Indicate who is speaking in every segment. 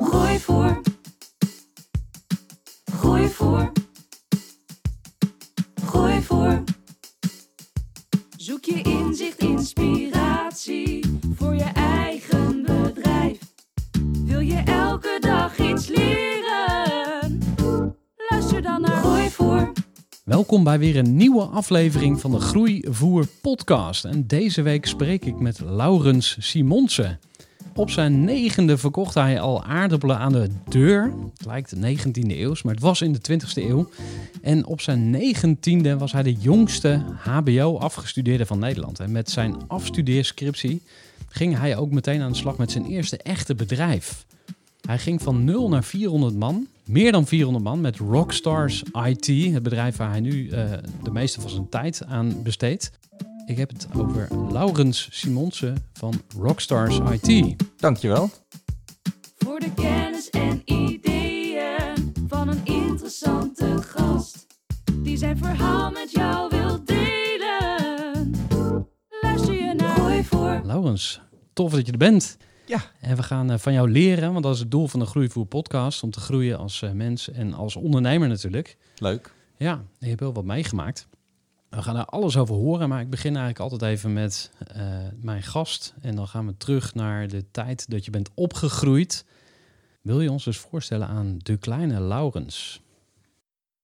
Speaker 1: Groeivoer. Groeivoer. Groeivoer. Zoek je inzicht, inspiratie voor je eigen bedrijf. Wil je elke dag iets leren? Luister dan naar Groeivoer.
Speaker 2: Welkom bij weer een nieuwe aflevering van de Groeivoer podcast. En deze week spreek ik met Laurens Simonsen. Op zijn negende verkocht hij al aardappelen aan de deur. Het lijkt de 19e eeuw, maar het was in de 20e eeuw. En op zijn negentiende was hij de jongste HBO-afgestudeerde van Nederland. En met zijn afstudeerscriptie ging hij ook meteen aan de slag met zijn eerste echte bedrijf. Hij ging van 0 naar 400 man, meer dan 400 man, met Rockstars IT, het bedrijf waar hij nu uh, de meeste van zijn tijd aan besteedt. Ik heb het over Laurens Simonsen van Rockstars IT.
Speaker 3: Dankjewel.
Speaker 1: Voor de kennis en ideeën van een interessante gast. Die zijn verhaal met jou wil delen. Luister je naar Gooi voor.
Speaker 2: Laurens, tof dat je er bent.
Speaker 3: Ja.
Speaker 2: En we gaan eh, van jou leren, want dat is het doel van de Groeivoer podcast. Om te groeien als eh, mens en als ondernemer natuurlijk.
Speaker 3: Leuk.
Speaker 2: Ja, je hebt wel wat meegemaakt. We gaan er alles over horen, maar ik begin eigenlijk altijd even met uh, mijn gast. En dan gaan we terug naar de tijd dat je bent opgegroeid. Wil je ons dus voorstellen aan de kleine Laurens?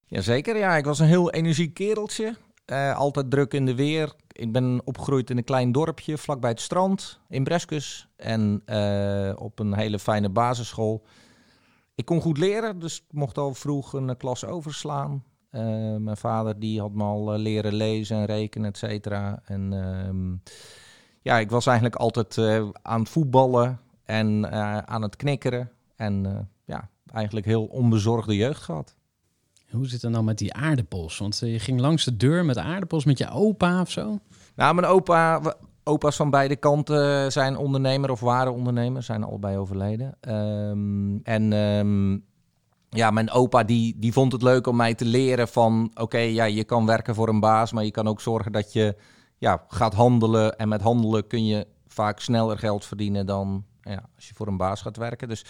Speaker 3: Jazeker, ja. Ik was een heel energiek kereltje. Uh, altijd druk in de weer. Ik ben opgegroeid in een klein dorpje vlakbij het strand in Breskus. En uh, op een hele fijne basisschool. Ik kon goed leren, dus mocht al vroeg een klas overslaan. Uh, mijn vader die had me al uh, leren lezen en rekenen, et cetera. En uh, ja, ik was eigenlijk altijd uh, aan het voetballen en aan het knikkeren. En ja, eigenlijk heel onbezorgde jeugd gehad.
Speaker 2: Hoe zit het nou met die aardappels? Want je ging langs de deur met aardappels met je opa of zo?
Speaker 3: Nou, mijn opa, opa's van beide kanten zijn ondernemer of waren ondernemer, zijn allebei overleden. Um, en um, ja, mijn opa die, die vond het leuk om mij te leren van... oké, ja, je kan werken voor een baas, maar je kan ook zorgen dat je ja, gaat handelen. En met handelen kun je vaak sneller geld verdienen dan ja, als je voor een baas gaat werken. Dus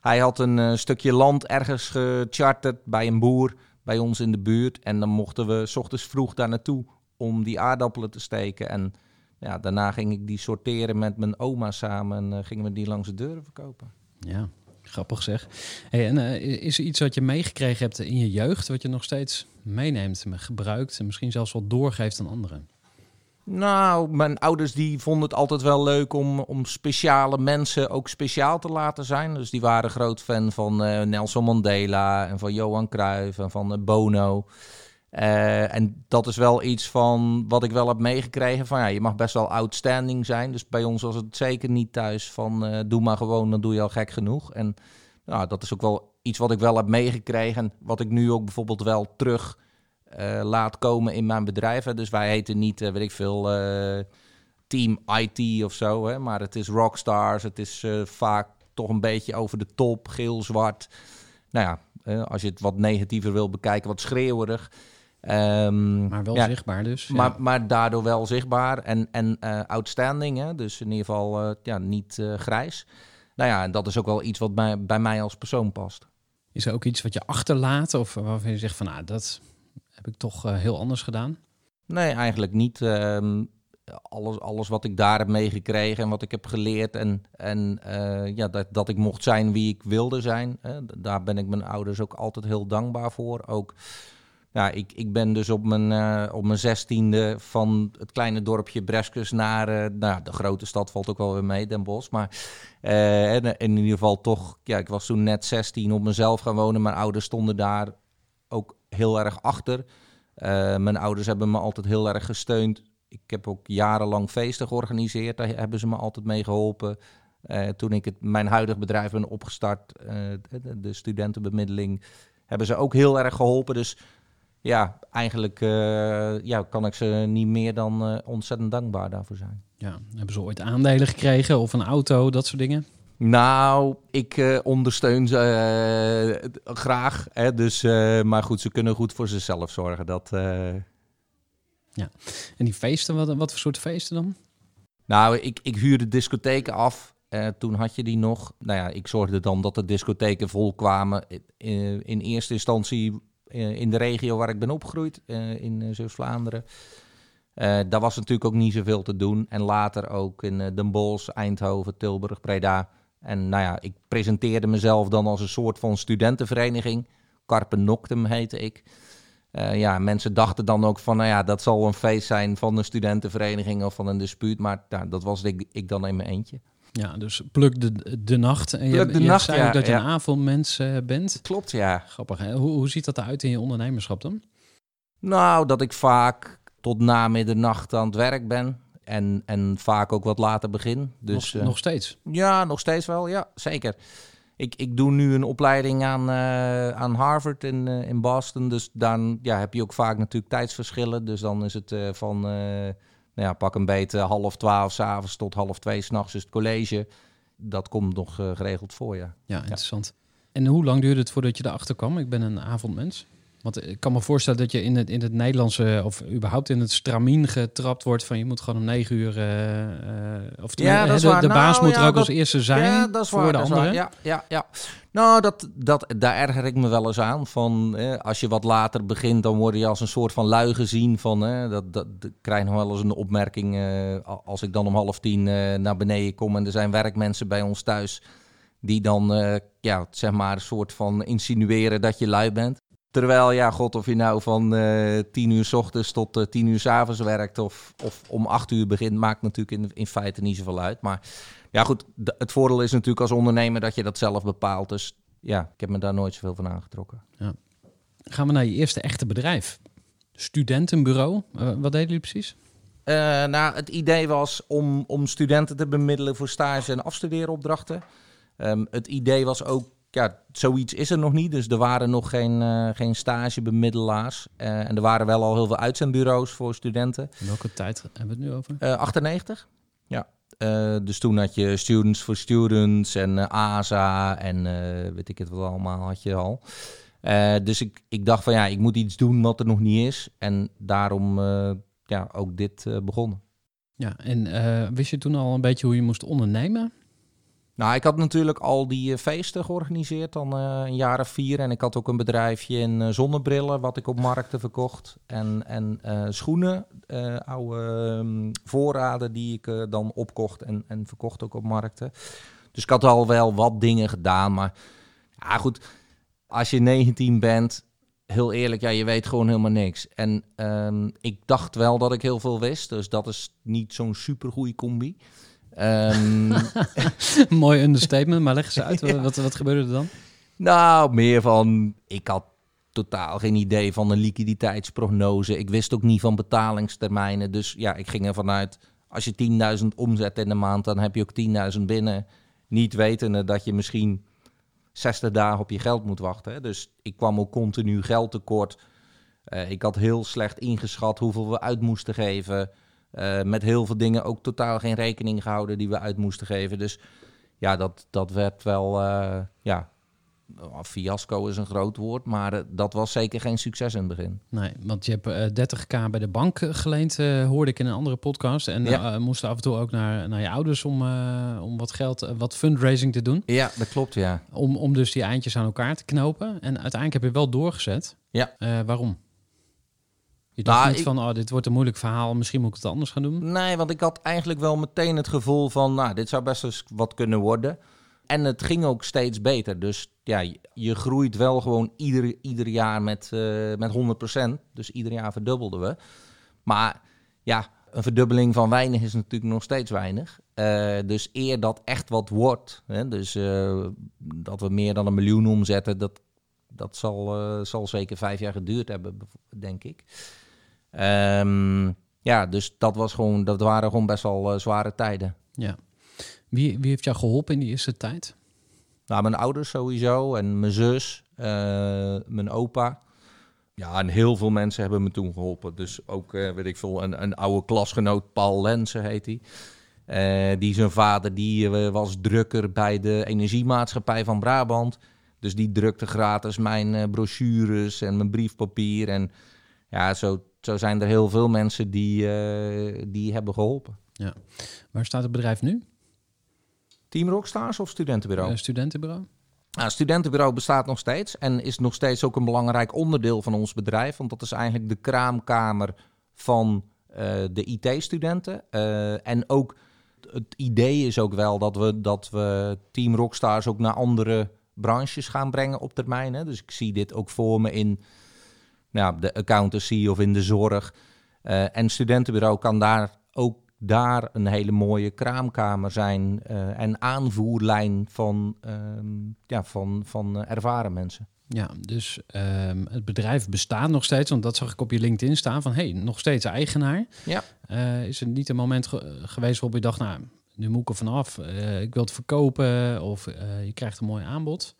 Speaker 3: hij had een uh, stukje land ergens gecharterd bij een boer bij ons in de buurt. En dan mochten we s ochtends vroeg daar naartoe om die aardappelen te steken. En ja, daarna ging ik die sorteren met mijn oma samen en uh, gingen we die langs de deuren verkopen.
Speaker 2: Ja, Grappig zeg. Hey, en uh, is er iets wat je meegekregen hebt in je jeugd, wat je nog steeds meeneemt, gebruikt en misschien zelfs wel doorgeeft aan anderen?
Speaker 3: Nou, mijn ouders die vonden het altijd wel leuk om, om speciale mensen ook speciaal te laten zijn. Dus die waren groot fan van uh, Nelson Mandela en van Johan Cruijff en van uh, Bono. Uh, en dat is wel iets van wat ik wel heb meegekregen. Van ja, je mag best wel outstanding zijn. Dus bij ons was het zeker niet thuis van uh, doe maar gewoon, dan doe je al gek genoeg. En nou, dat is ook wel iets wat ik wel heb meegekregen. En wat ik nu ook bijvoorbeeld wel terug uh, laat komen in mijn bedrijf. Dus wij heten niet, weet ik veel, Team IT of zo. Hè. Maar het is Rockstars. Het is vaak toch een beetje over de top, geel-zwart. Nou ja, als je het wat negatiever wil bekijken, wat schreeuwerig.
Speaker 2: Um, maar wel ja, zichtbaar dus.
Speaker 3: Maar, ja. maar daardoor wel zichtbaar en, en uh, outstanding. Hè? Dus in ieder geval uh, ja, niet uh, grijs. Nou ja, en dat is ook wel iets wat bij, bij mij als persoon past.
Speaker 2: Is er ook iets wat je achterlaat of waarvan je zegt van... nou, dat heb ik toch heel anders gedaan?
Speaker 3: Nee, eigenlijk niet. Um, alles, alles wat ik daar heb meegekregen en wat ik heb geleerd. En, en eh, ja, dat, dat ik mocht zijn wie ik wilde zijn. Hè. Daar ben ik mijn ouders ook altijd heel dankbaar voor. Ook, ja, ik, ik ben dus op mijn, eh, op mijn zestiende van het kleine dorpje Breskes naar eh, nou, de grote stad valt ook wel weer mee, Den Bosch. Maar eh, en, in ieder geval toch, ja, ik was toen net 16 op mezelf gaan wonen. Mijn ouders stonden daar ook heel erg achter. Mijn ouders hebben me altijd heel erg gesteund. Ik heb ook jarenlang feesten georganiseerd. Daar hebben ze me altijd mee geholpen. Eh, toen ik het, mijn huidig bedrijf ben opgestart, de, de studentenbemiddeling, hebben ze ook heel erg geholpen. Dus ja, eigenlijk eh, ja, kan ik ze niet meer dan eh, ontzettend dankbaar daarvoor zijn.
Speaker 2: Ja, hebben ze ooit aandelen gekregen of een auto, dat soort dingen?
Speaker 3: Nou, ik eh, ondersteun ze graag. Hè, dus, maar goed, ze kunnen goed voor zichzelf zorgen. Dat, eh,
Speaker 2: En die feesten, wat, wat voor soort feesten dan?
Speaker 3: Nou, ik, ik huurde discotheken af. Eh, toen had je die nog. Nou ja, ik zorgde dan dat de discotheken vol kwamen. In, in eerste instantie in de regio waar ik ben opgegroeid, eh, in. Eh, daar was natuurlijk ook niet zoveel te doen. En later ook in eh, Den Bosch, Eindhoven, Tilburg, Breda. En nou ja, ik presenteerde mezelf dan als een soort van studentenvereniging. Carpe Noctem heette ik. Eh, ja, mensen dachten dan ook van, nou ja, dat zal een feest zijn van een studentenvereniging of van een dispuut. Maar nou, dat was ik dan in mijn eentje.
Speaker 2: Ja, dus pluk de, de nacht. En je,
Speaker 3: de
Speaker 2: je
Speaker 3: nacht,
Speaker 2: zei
Speaker 3: ja,
Speaker 2: dat je
Speaker 3: ja.
Speaker 2: een avondmens eh, bent.
Speaker 3: Klopt, ja.
Speaker 2: Grappig, hè? Hoe, hoe ziet dat eruit in je ondernemerschap dan?
Speaker 3: Nou, dat ik vaak tot na middernacht aan het werk ben. En, en vaak ook wat later begin. Dus
Speaker 2: nog,
Speaker 3: eh,
Speaker 2: nog steeds?
Speaker 3: ja, nog steeds wel. Ja, zeker. Ik, ik doe nu een opleiding aan, eh, aan Harvard in, in Boston. Dus dan ja, heb je ook vaak natuurlijk tijdsverschillen. Dus dan is het van, nou ja, pak een beet eh, half twaalf s'avonds tot half twee s'nachts is het college. Dat komt nog eh, geregeld voor, ja.
Speaker 2: Ja, interessant. En hoe lang duurde het voordat je erachter kwam? Ik ben een avondmens. Want ik kan me voorstellen dat je in het, in het Nederlandse, of überhaupt in het stramien getrapt wordt van je moet gewoon om negen uur, eh, eh, of
Speaker 3: Ja,
Speaker 2: hè,
Speaker 3: dat is
Speaker 2: de,
Speaker 3: waar.
Speaker 2: de baas
Speaker 3: Nou,
Speaker 2: moet er
Speaker 3: ja,
Speaker 2: ook als
Speaker 3: dat-
Speaker 2: eerste zijn
Speaker 3: ja, dat is
Speaker 2: voor
Speaker 3: waar,
Speaker 2: de
Speaker 3: dat is waar.
Speaker 2: anderen.
Speaker 3: Ja, ja, ja. Nou, dat, dat, daar erger ik me wel eens aan. Van, eh, als je wat later begint, dan word je als een soort van lui gezien. Van, eh, dat, dat, ik krijg nog wel eens een opmerking eh, als ik dan om half tien eh, naar beneden kom en er zijn werkmensen bij ons thuis die dan, eh, ja, zeg maar, een soort van insinueren dat je lui bent. Terwijl, ja, god, of je nou van eh tien uur s ochtends tot eh, tien uur s avonds werkt of, of om acht uur begint, maakt natuurlijk in, in feite niet zoveel uit. Maar ja, goed, het voordeel is natuurlijk als ondernemer dat je dat zelf bepaalt. Dus ja, ik heb me daar nooit zoveel van aangetrokken.
Speaker 2: Gaan we naar je eerste echte bedrijf. Studentenbureau. Eh, wat deden jullie precies?
Speaker 3: Nou, het idee was om, om studenten te bemiddelen voor stage- en afstudeeropdrachten. Ehm, het idee was ook, ja, zoiets is er nog niet. Dus er waren nog geen, eh, geen stagebemiddelaars. Eh, en er waren wel al heel veel uitzendbureaus voor studenten.
Speaker 2: Welke tijd hebben we het nu over?
Speaker 3: Eh 98, ja. Eh, dus toen had je Students for Students en ASA en weet ik het wat allemaal had je al. Dus ik, ik dacht van ja, ik moet iets doen wat er nog niet is. En daarom ja, ook dit begonnen.
Speaker 2: Ja, en wist je toen al een beetje hoe je moest ondernemen?
Speaker 3: Nou, ik had natuurlijk al die eh, feesten georganiseerd, dan eh, een jaar of vier. En ik had ook een bedrijfje in eh, zonnebrillen, wat ik op markten verkocht. En, en schoenen, oude ehm, voorraden die ik dan opkocht en, en verkocht ook op markten. Dus ik had al wel wat dingen gedaan. Maar ja, goed, als je 19 bent, heel eerlijk, ja, je weet gewoon helemaal niks. En ehm, ik dacht wel dat ik heel veel wist, dus dat is niet zo'n supergoeie combi. Ehm
Speaker 2: Mooi understatement, maar leg eens uit. Wat, wat gebeurde er dan?
Speaker 3: Nou, meer van, ik had totaal geen idee van een liquiditeitsprognose. Ik wist ook niet van betalingstermijnen. Dus ja, ik ging ervan uit, als je 10.000 omzet in de maand, dan heb je ook 10.000 binnen. Niet wetende dat je misschien 60 dagen op je geld moet wachten. hè. Dus ik kwam ook continu geld tekort. Eh, ik had heel slecht ingeschat hoeveel we uit moesten geven. Eh, met heel veel dingen ook totaal geen rekening gehouden die we uit moesten geven. Dus ja, dat, dat werd wel, eh, ja, nou, fiasco is een groot woord, maar eh, dat was zeker geen succes in het begin.
Speaker 2: Nee, want je hebt eh, 30k bij de bank geleend, hoorde ik in een andere podcast. En
Speaker 3: Ja.
Speaker 2: moest af en toe ook naar, naar je ouders om, om wat geld, wat fundraising te doen.
Speaker 3: Ja, dat klopt, ja.
Speaker 2: Om, om dus die eindjes aan elkaar te knopen. En uiteindelijk heb je wel doorgezet.
Speaker 3: Ja.
Speaker 2: Waarom? Je dacht
Speaker 3: Nou,
Speaker 2: niet
Speaker 3: ik-
Speaker 2: van, oh, dit wordt een moeilijk verhaal, misschien moet ik het anders gaan doen.
Speaker 3: Nee, want ik had eigenlijk wel meteen het gevoel van, nou, dit zou best eens wat kunnen worden. En het ging ook steeds beter. Dus ja, je, groeit wel gewoon ieder, ieder jaar met, eh met 100%. Dus ieder jaar verdubbelden we. Maar ja, een verdubbeling van weinig is natuurlijk nog steeds weinig. Eh, dus eer dat echt wat wordt, hè, dus eh, dat we meer dan een miljoen omzetten, dat, dat zal, zal zeker vijf jaar geduurd hebben, denk ik. Ehm, ja, dus dat, was gewoon, dat waren gewoon best wel eh, zware tijden.
Speaker 2: Ja. Wie, wie heeft jou geholpen in die eerste tijd?
Speaker 3: Nou, mijn ouders sowieso en mijn zus, eh, mijn opa. Ja, en heel veel mensen hebben me toen geholpen. Dus ook, eh, weet ik veel, een, een oude klasgenoot, Paul Lensen heet hij. Die zijn vader, die was drukker bij de energiemaatschappij van Brabant. Dus die drukte gratis mijn brochures en mijn briefpapier. En ja, zo, zo zijn er heel veel mensen die, eh, die hebben geholpen.
Speaker 2: Waar staat het bedrijf nu?
Speaker 3: Team Rockstars of studentenbureau?
Speaker 2: Een studentenbureau?
Speaker 3: Nou, studentenbureau bestaat nog steeds en is nog steeds ook een belangrijk onderdeel van ons bedrijf. Want dat is eigenlijk de kraamkamer van eh, de IT-studenten. Eh, en ook het idee is ook wel dat we, dat we Team Rockstars ook naar andere branches gaan brengen op termijn. Hè. Dus ik zie dit ook voor me in nou, de accountancy of in de zorg. Eh, en studentenbureau kan daar ook daar een hele mooie kraamkamer zijn eh, en aanvoerlijn van, ehm, ja, van, van eh, ervaren mensen.
Speaker 2: Ja, dus ehm, het bedrijf bestaat nog steeds, want dat zag ik op je LinkedIn staan van hey, nog steeds eigenaar.
Speaker 3: Ja.
Speaker 2: Is er niet een moment ge- geweest waarop je dacht, nou, nu moet ik er vanaf, ik wil het verkopen of je krijgt een mooi aanbod?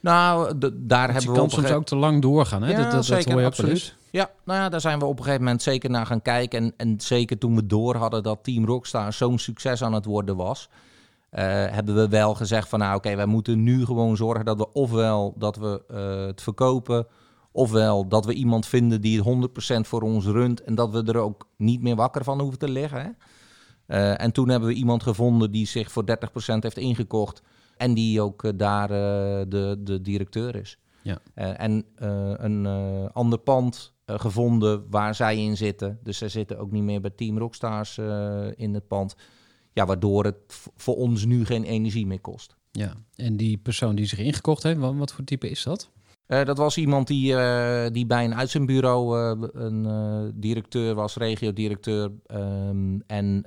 Speaker 3: Nou, daar
Speaker 2: Want
Speaker 3: hebben we
Speaker 2: kan soms ook te lang doorgaan, hè?
Speaker 3: Ja,
Speaker 2: dat, dat, dat
Speaker 3: zeker,
Speaker 2: hoor je ook wel
Speaker 3: absoluut. Ja, nou ja, daar zijn we op een gegeven moment zeker naar gaan kijken. En, en zeker toen we door hadden dat Team Rockstar zo'n succes aan het worden was, eh, hebben we wel gezegd van nou oké, wij moeten nu gewoon zorgen dat we ofwel dat we eh, het verkopen, ofwel dat we iemand vinden die het 100% voor ons runt en dat we er ook niet meer wakker van hoeven te liggen. Hè? Eh, en toen hebben we iemand gevonden die zich voor 30% heeft ingekocht en die ook eh, daar eh, de, de directeur is.
Speaker 2: Ja.
Speaker 3: Eh, en een ander pand gevonden waar zij in zitten. Dus zij zitten ook niet meer bij Team Rockstars in het pand. Ja, waardoor het voor ons nu geen energie meer kost.
Speaker 2: Ja, en die persoon die zich ingekocht heeft, wat, wat voor type is dat?
Speaker 3: Dat was iemand die, eh, die bij een uitzendbureau een directeur was, regiodirecteur. ehm en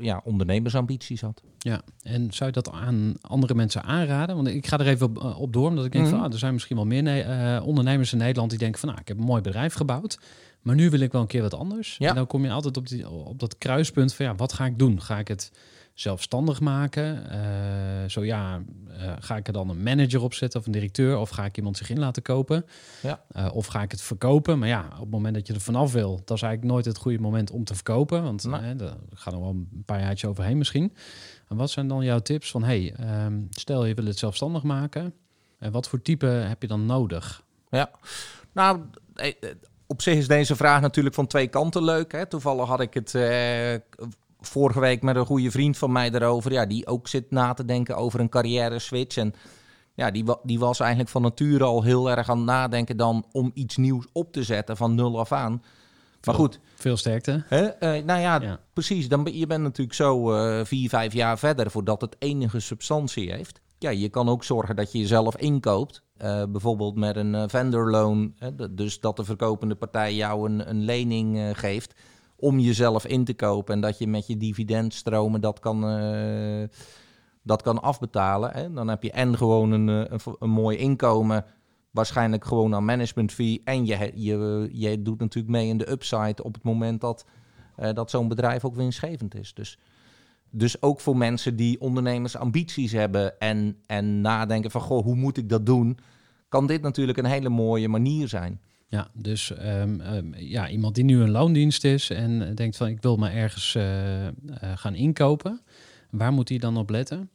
Speaker 3: ja, ondernemersambities had.
Speaker 2: Ja, en zou je dat aan andere mensen aanraden? Want ik ga er even op, eh, op door, omdat ik denk
Speaker 3: Mhm.
Speaker 2: van, ah, er zijn misschien wel meer eh, ondernemers in Nederland die denken van, nou, ik heb een mooi bedrijf gebouwd, maar nu wil ik wel een keer wat anders.
Speaker 3: Ja.
Speaker 2: En dan kom je altijd op, die, op dat kruispunt van, ja, wat ga ik doen? Ga ik het zelfstandig maken? Eh, zo ja, eh, ga ik er dan een manager op zetten of een directeur? Of ga ik iemand zich in laten kopen?
Speaker 3: Ja.
Speaker 2: Eh, of ga ik het verkopen? Maar ja, op het moment dat je er vanaf wil, dat is eigenlijk nooit het goede moment om te verkopen. Want
Speaker 3: Nee.
Speaker 2: eh, daar gaan er wel een paar jaartjes overheen misschien. En wat zijn dan jouw tips van, hey, ehm, stel je wil het zelfstandig maken. En wat voor type heb je dan nodig?
Speaker 3: Ja, nou, op zich is deze vraag natuurlijk van twee kanten leuk. Hè? Toevallig had ik het vorige week met een goede vriend van mij erover. Ja, die ook zit na te denken over een carrière switch. En ja, die, die was eigenlijk van nature al heel erg aan het nadenken dan om iets nieuws op te zetten van nul af aan. Maar goed,
Speaker 2: Veel sterkte.
Speaker 3: hè? eh, nou ja,
Speaker 2: Ja.
Speaker 3: precies. Dan ben, je bent natuurlijk zo eh, vier, vijf jaar verder voordat het enige substantie heeft. Ja, je kan ook zorgen dat je jezelf inkoopt. Eh, bijvoorbeeld met een vendor loan. Hè, d- dus dat de verkopende partij jou een, een lening geeft om jezelf in te kopen. En dat je met je dividendstromen dat kan, eh, dat kan afbetalen. Hè. Dan heb je en gewoon een, eh, een, een mooi inkomen. Waarschijnlijk gewoon aan management fee. En je, je, je doet natuurlijk mee in de upside op het moment dat, eh, dat zo'n bedrijf ook winstgevend is. Dus, dus ook voor mensen die ondernemersambities hebben en, en nadenken van goh, hoe moet ik dat doen? Kan dit natuurlijk een hele mooie manier zijn.
Speaker 2: Ja, dus ehm, ehm, ja, iemand die nu een loondienst is en eh, denkt van ik wil maar ergens eh, eh, gaan inkopen. Waar moet hij dan op letten?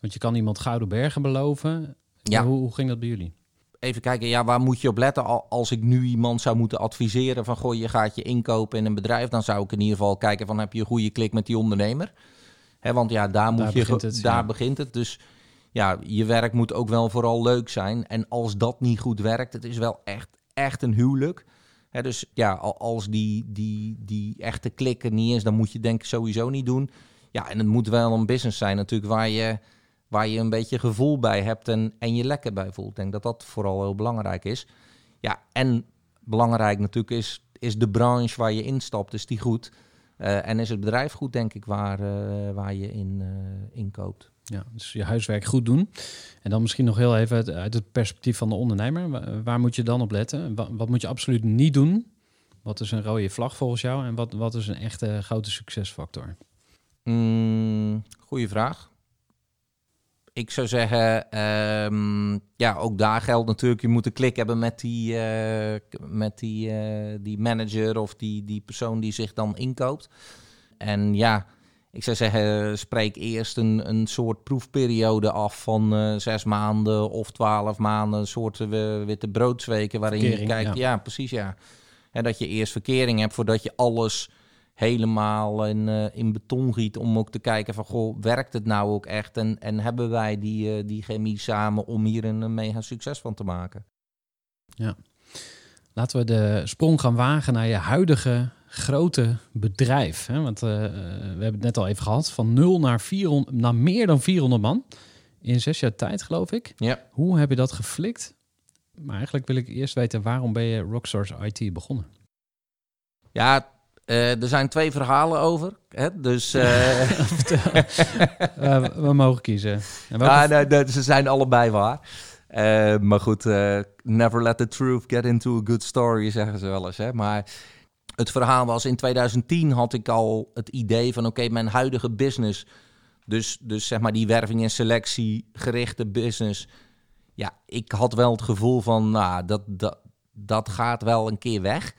Speaker 2: Want je kan iemand Gouden Bergen beloven.
Speaker 3: Ja.
Speaker 2: Hoe, hoe ging dat bij jullie?
Speaker 3: Even kijken, ja, waar moet je op letten Al- als ik nu iemand zou moeten adviseren van goh, je gaat je inkopen in een bedrijf, dan zou ik in ieder geval kijken van heb je een goede klik met die ondernemer. Want ja, daar, moet
Speaker 2: Daar
Speaker 3: je,
Speaker 2: begint het,
Speaker 3: daar
Speaker 2: ja.
Speaker 3: begint het. Dus ja, je werk moet ook wel vooral leuk zijn. En als dat niet goed werkt, het is wel echt, echt een huwelijk. Dus ja, al- als die, die, die echte klik er niet is, dan moet je denk ik sowieso niet doen. Ja, en het moet wel een business zijn natuurlijk waar je, waar je een beetje gevoel bij hebt en, en je lekker bij voelt. Ik denk dat dat vooral heel belangrijk is. Ja, en belangrijk natuurlijk is, is de branche waar je instapt, is die goed? Eh, en is het bedrijf goed, denk ik, waar, eh, waar je in, eh inkoopt.
Speaker 2: Ja, dus je huiswerk goed doen. En dan misschien nog heel even uit, uit het perspectief van de ondernemer. Wa- Waar, moet je dan op letten? Wa- Wat, moet je absoluut niet doen? Wat is een rode vlag volgens jou? En wat, wat is een echte grote succesfactor?
Speaker 3: Mm, goeie vraag. Ik zou zeggen, ehm, ja, ook daar geldt natuurlijk, je moet een klik hebben met die, eh, met die, eh, die manager of die, die persoon die zich dan inkoopt. En ja, ik zou zeggen, spreek eerst een, een soort proefperiode af van eh, zes maanden of twaalf maanden, een soort witte broodsweken waarin
Speaker 2: Verkering,
Speaker 3: je kijkt.
Speaker 2: ja.
Speaker 3: Ja, precies, ja. En dat je eerst verkering hebt voordat je alles helemaal in, eh, in beton giet om ook te kijken van, goh, werkt het nou ook echt? En, en hebben wij die, eh, die chemie samen om hier een, mega succes van te maken?
Speaker 2: Laten we de sprong gaan wagen naar je huidige grote bedrijf. Hè? Want eh, we hebben het net al even gehad. Van 0 naar, 400, naar meer dan 400 man. In zes jaar tijd, geloof ik.
Speaker 3: Ja.
Speaker 2: Hoe heb je dat geflikt? Maar eigenlijk wil ik eerst weten, waarom ben je Rockstars IT begonnen?
Speaker 3: Ja, eh, er zijn twee verhalen over. Hè? Dus eh,
Speaker 2: Eh, we mogen kiezen. En welke-
Speaker 3: ja, nee, nee, ze zijn allebei waar. Maar goed, never let the truth get into a good story, zeggen ze wel eens. Hè? Maar het verhaal was, in 2010 had ik al het idee van... oké, mijn huidige business, dus, dus zeg maar die werving en selectie gerichte business... ja, ik had wel het gevoel van, nou, dat, dat, dat gaat wel een keer weg...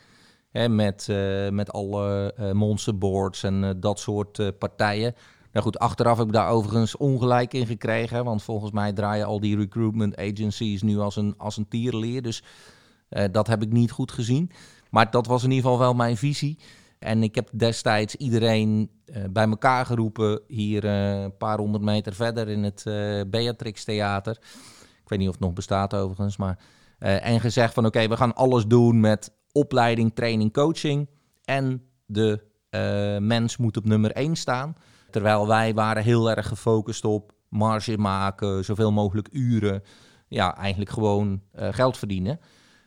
Speaker 3: Met, eh, met alle eh monsterboards en eh, dat soort partijen. Nou goed, achteraf heb ik daar overigens ongelijk in gekregen. Want volgens mij draaien al die recruitment agencies nu als een, als een tierenleer. Dus dat heb ik niet goed gezien. Maar dat was in ieder geval wel mijn visie. En ik heb destijds iedereen bij elkaar geroepen. Hier een paar honderd meter verder in het Beatrix Theater. Ik weet niet of het nog bestaat overigens. Maar, en gezegd van oké, we gaan alles doen met opleiding, training, coaching. En de eh, mens moet op nummer één staan. Terwijl wij waren heel erg gefocust op marge maken, zoveel mogelijk uren. Ja, eigenlijk gewoon eh, geld verdienen.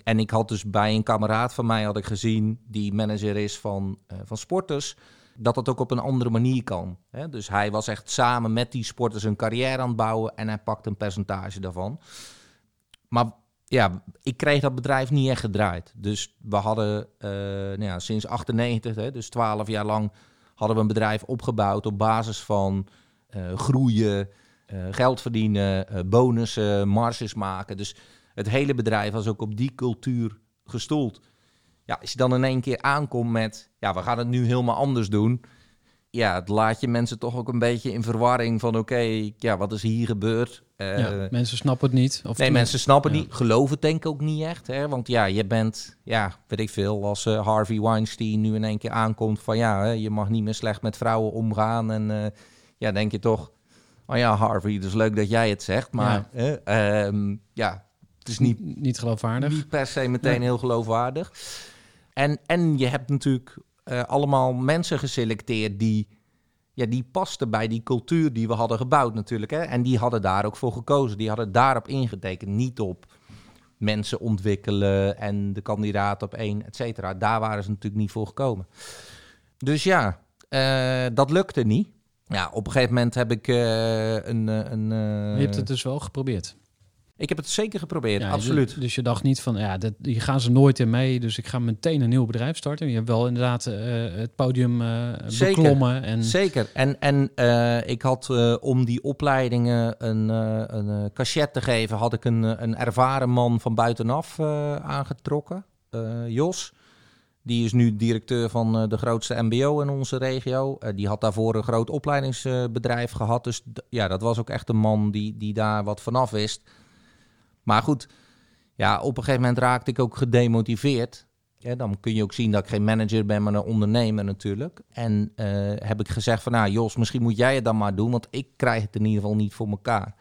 Speaker 3: En ik had dus bij een kameraad van mij had ik gezien, die manager is van, eh, van sporters, dat dat ook op een andere manier kan. Hè? Dus hij was echt samen met die sporters een carrière aan het bouwen en hij pakt een percentage daarvan. Maar ja, ik kreeg dat bedrijf niet echt gedraaid. Dus we hadden eh, nou ja, sinds 98, hè, dus 12 jaar lang, hadden we een bedrijf opgebouwd op basis van eh, groeien, eh, geld verdienen, bonussen, marges maken. Dus het hele bedrijf was ook op die cultuur gestoeld. Ja, als je dan in één keer aankomt met, ja, we gaan het nu helemaal anders doen. Ja, het laat je mensen toch ook een beetje in verwarring van, oké, ja, wat is hier gebeurd? Eh,
Speaker 2: ja, mensen snappen het niet. Of
Speaker 3: Nee, mensen snappen
Speaker 2: ja.
Speaker 3: niet, geloven het denk ik ook niet echt. Hè? Want ja, je bent, ja, weet ik veel, als eh, Harvey Weinstein nu in één keer aankomt van ja, hè, je mag niet meer slecht met vrouwen omgaan. En eh, ja, denk je toch, oh ja, Harvey, het is leuk dat jij het zegt, maar hè, ehm, ja, het is niet,
Speaker 2: Niet, geloofwaardig.
Speaker 3: niet per se meteen
Speaker 2: Ja.
Speaker 3: heel geloofwaardig. En, en je hebt natuurlijk eh, allemaal mensen geselecteerd die, ja, die pasten bij die cultuur die we hadden gebouwd natuurlijk. Hè? En die hadden daar ook voor gekozen. Die hadden daarop ingetekend, niet op mensen ontwikkelen en de kandidaat op één, et cetera. Daar waren ze natuurlijk niet voor gekomen. Dus ja, eh, dat lukte niet. Ja, op een gegeven moment heb ik eh, een... een
Speaker 2: je hebt het dus wel geprobeerd.
Speaker 3: Ik heb het zeker geprobeerd,
Speaker 2: Ja,
Speaker 3: absoluut.
Speaker 2: Dus, dus je dacht niet van, ja, dat, hier gaan ze nooit in mee. Dus ik ga meteen een nieuw bedrijf starten. Je hebt wel inderdaad eh, het podium eh,
Speaker 3: Zeker.
Speaker 2: beklommen. En,
Speaker 3: Zeker. En, en eh, ik had om die opleidingen een, een cachet te geven, had ik een, een ervaren man van buitenaf aangetrokken, Jos. Die is nu directeur van de grootste MBO in onze regio. Die had daarvoor een groot opleidingsbedrijf gehad. Dus ja, dat was ook echt een man die, die daar wat vanaf wist. Maar goed, ja, op een gegeven moment raakte ik ook gedemotiveerd. Dan kun je ook zien dat ik geen manager ben, maar een ondernemer natuurlijk. En eh, heb ik gezegd van, nou Jos, misschien moet jij het dan maar doen, want ik krijg het in ieder geval niet voor elkaar.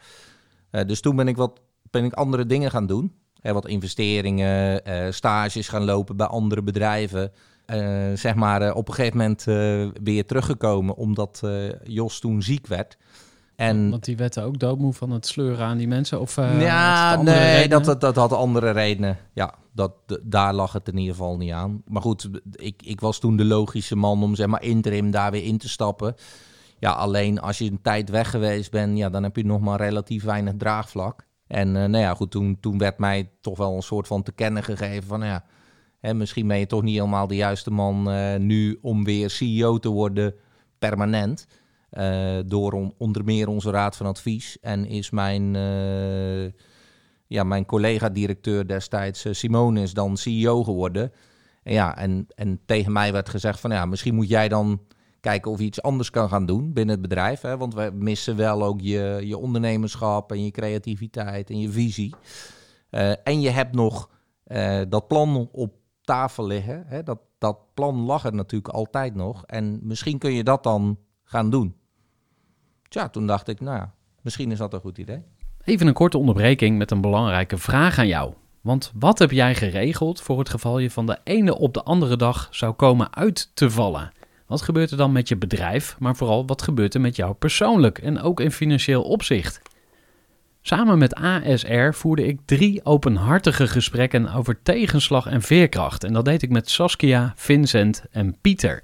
Speaker 3: Eh, dus toen ben ik wat ben ik andere dingen gaan doen. Hè, wat investeringen, eh, stages gaan lopen bij andere bedrijven. Eh, zeg maar eh, op een gegeven moment eh, weer teruggekomen omdat eh, Jos toen ziek werd. En
Speaker 2: Want die werd ook doodmoe van het sleuren aan die mensen? Of, eh, had
Speaker 3: ja, nee,
Speaker 2: redenen?
Speaker 3: dat, dat, dat had andere redenen. Ja, dat, daar lag het in ieder geval niet aan. Maar goed, ik, ik was toen de logische man om zeg maar interim daar weer in te stappen. Ja, alleen als je een tijd weg geweest bent, ja, dan heb je nog maar relatief weinig draagvlak. En eh, nou ja, goed, toen, toen werd mij toch wel een soort van te kennen gegeven van, ja, hè, misschien ben je toch niet helemaal de juiste man eh, nu om weer CEO te worden permanent. Eh, door on- onder meer onze raad van advies. En is mijn, eh, ja, mijn collega-directeur destijds, eh, Simone, is dan CEO geworden. En, ja, en, en tegen mij werd gezegd van ja, misschien moet jij dan kijken of je iets anders kan gaan doen binnen het bedrijf. Hè? Want we missen wel ook je, je ondernemerschap en je creativiteit en je visie. En je hebt nog dat plan op tafel liggen. Hè? Dat, dat plan lag er natuurlijk altijd nog. En misschien kun je dat dan gaan doen. Tja, toen dacht ik, nou ja, misschien is dat een goed idee.
Speaker 2: Even een korte onderbreking met een belangrijke vraag aan jou. Want wat heb jij geregeld voor het geval je van de ene op de andere dag zou komen uit te vallen? Wat gebeurt er dan met je bedrijf, maar vooral wat gebeurt er met jou persoonlijk en ook in financieel opzicht? Samen met ASR voerde ik drie openhartige gesprekken over tegenslag en veerkracht. En dat deed ik met Saskia, Vincent en Pieter.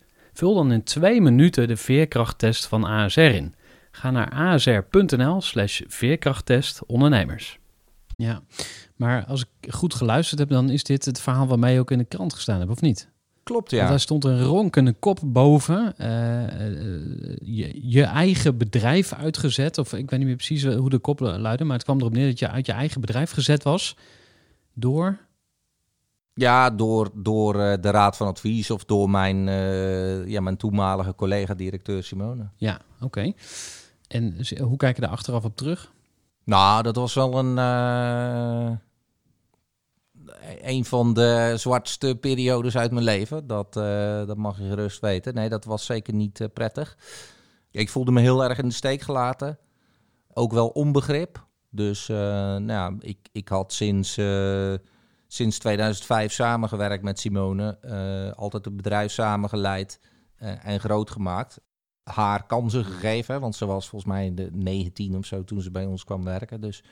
Speaker 2: Vul dan in twee minuten de veerkrachttest van ASR in. Ga naar asr.nl slash veerkrachttest ondernemers. Ja, maar als ik goed geluisterd heb, dan is dit het verhaal waarmee je ook in de krant gestaan hebt, of niet?
Speaker 3: Klopt,
Speaker 2: Want
Speaker 3: ja.
Speaker 2: daar stond een ronkende kop boven. eh, eh, je, je eigen bedrijf uitgezet. Of ik weet niet meer precies hoe de kop luidde. Maar het kwam erop neer dat je uit je eigen bedrijf gezet was. Door.
Speaker 3: Ja, door, door eh, de raad van advies of door mijn, eh, ja, mijn toenmalige collega-directeur Simone.
Speaker 2: Ja, oké. En hoe kijk je daar achteraf op terug?
Speaker 3: Nou, dat was wel een, eh, een van de zwartste periodes uit mijn leven. Dat, dat mag je gerust weten. Nee, dat was zeker niet prettig. Ik voelde me heel erg in de steek gelaten. Ook wel onbegrip. Dus nou ja, ik, ik had sinds, sinds 2005 samengewerkt met Simone. eh, altijd het bedrijf samengeleid eh, en groot gemaakt. Haar kansen gegeven, want ze was volgens mij de 19 of zo toen ze bij ons kwam werken. Dus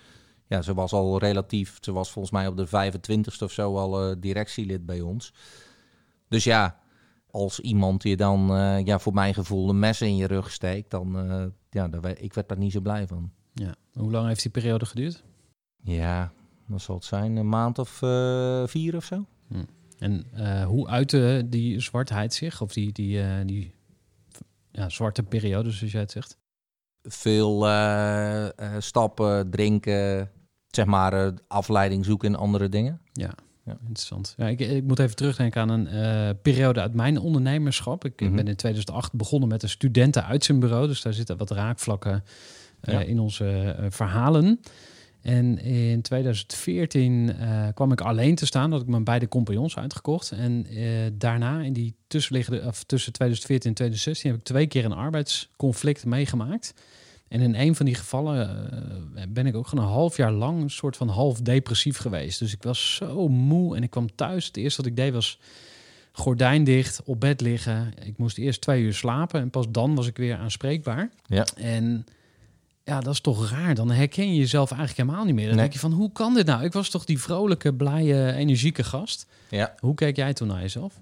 Speaker 3: ja, ze was al relatief, ze was volgens mij op de 25ste of zo al eh, directielid bij ons. Dus ja, als iemand je dan ja, voor mijn gevoel een mes in je rug steekt, dan ja, daar, ik werd daar niet zo blij van.
Speaker 2: Ja. Hoe lang heeft die periode geduurd?
Speaker 3: Ja, wat zal het zijn? Een maand of eh, vier of zo?
Speaker 2: En eh, hoe uitte die zwartheid zich? Of die, die, eh, die ja, zwarte periode, zoals jij het zegt?
Speaker 3: Veel eh, eh, stappen, drinken, zeg maar eh, afleiding zoeken in andere dingen.
Speaker 2: Ja,
Speaker 3: Ja.
Speaker 2: interessant. Ja, ik, ik moet even terugdenken aan een eh, periode uit mijn ondernemerschap. Ik
Speaker 3: Mhm.
Speaker 2: ben in 2008 begonnen met een studentenuitzendbureau. Dus daar zitten wat raakvlakken eh,
Speaker 3: Ja.
Speaker 2: in onze eh, verhalen. En in 2014 eh, kwam ik alleen te staan. Dat ik mijn beide compagnons uitgekocht. En eh, daarna, in die tussenliggende, of tussen 2014 en 2016, heb ik twee keer een arbeidsconflict meegemaakt. En in een van die gevallen eh, ben ik ook gewoon een half jaar lang een soort van half depressief geweest. Dus ik was zo moe en ik kwam thuis. Het eerste wat ik deed was gordijn dicht, op bed liggen. Ik moest eerst twee uur slapen en pas dan was ik weer aanspreekbaar.
Speaker 3: Ja.
Speaker 2: En ja, dat is toch raar. Dan herken je jezelf eigenlijk helemaal niet meer. Dan
Speaker 3: Nee.
Speaker 2: denk je van, hoe kan dit nou? Ik was toch die vrolijke, blije, energieke gast.
Speaker 3: Ja.
Speaker 2: Hoe keek jij toen naar jezelf?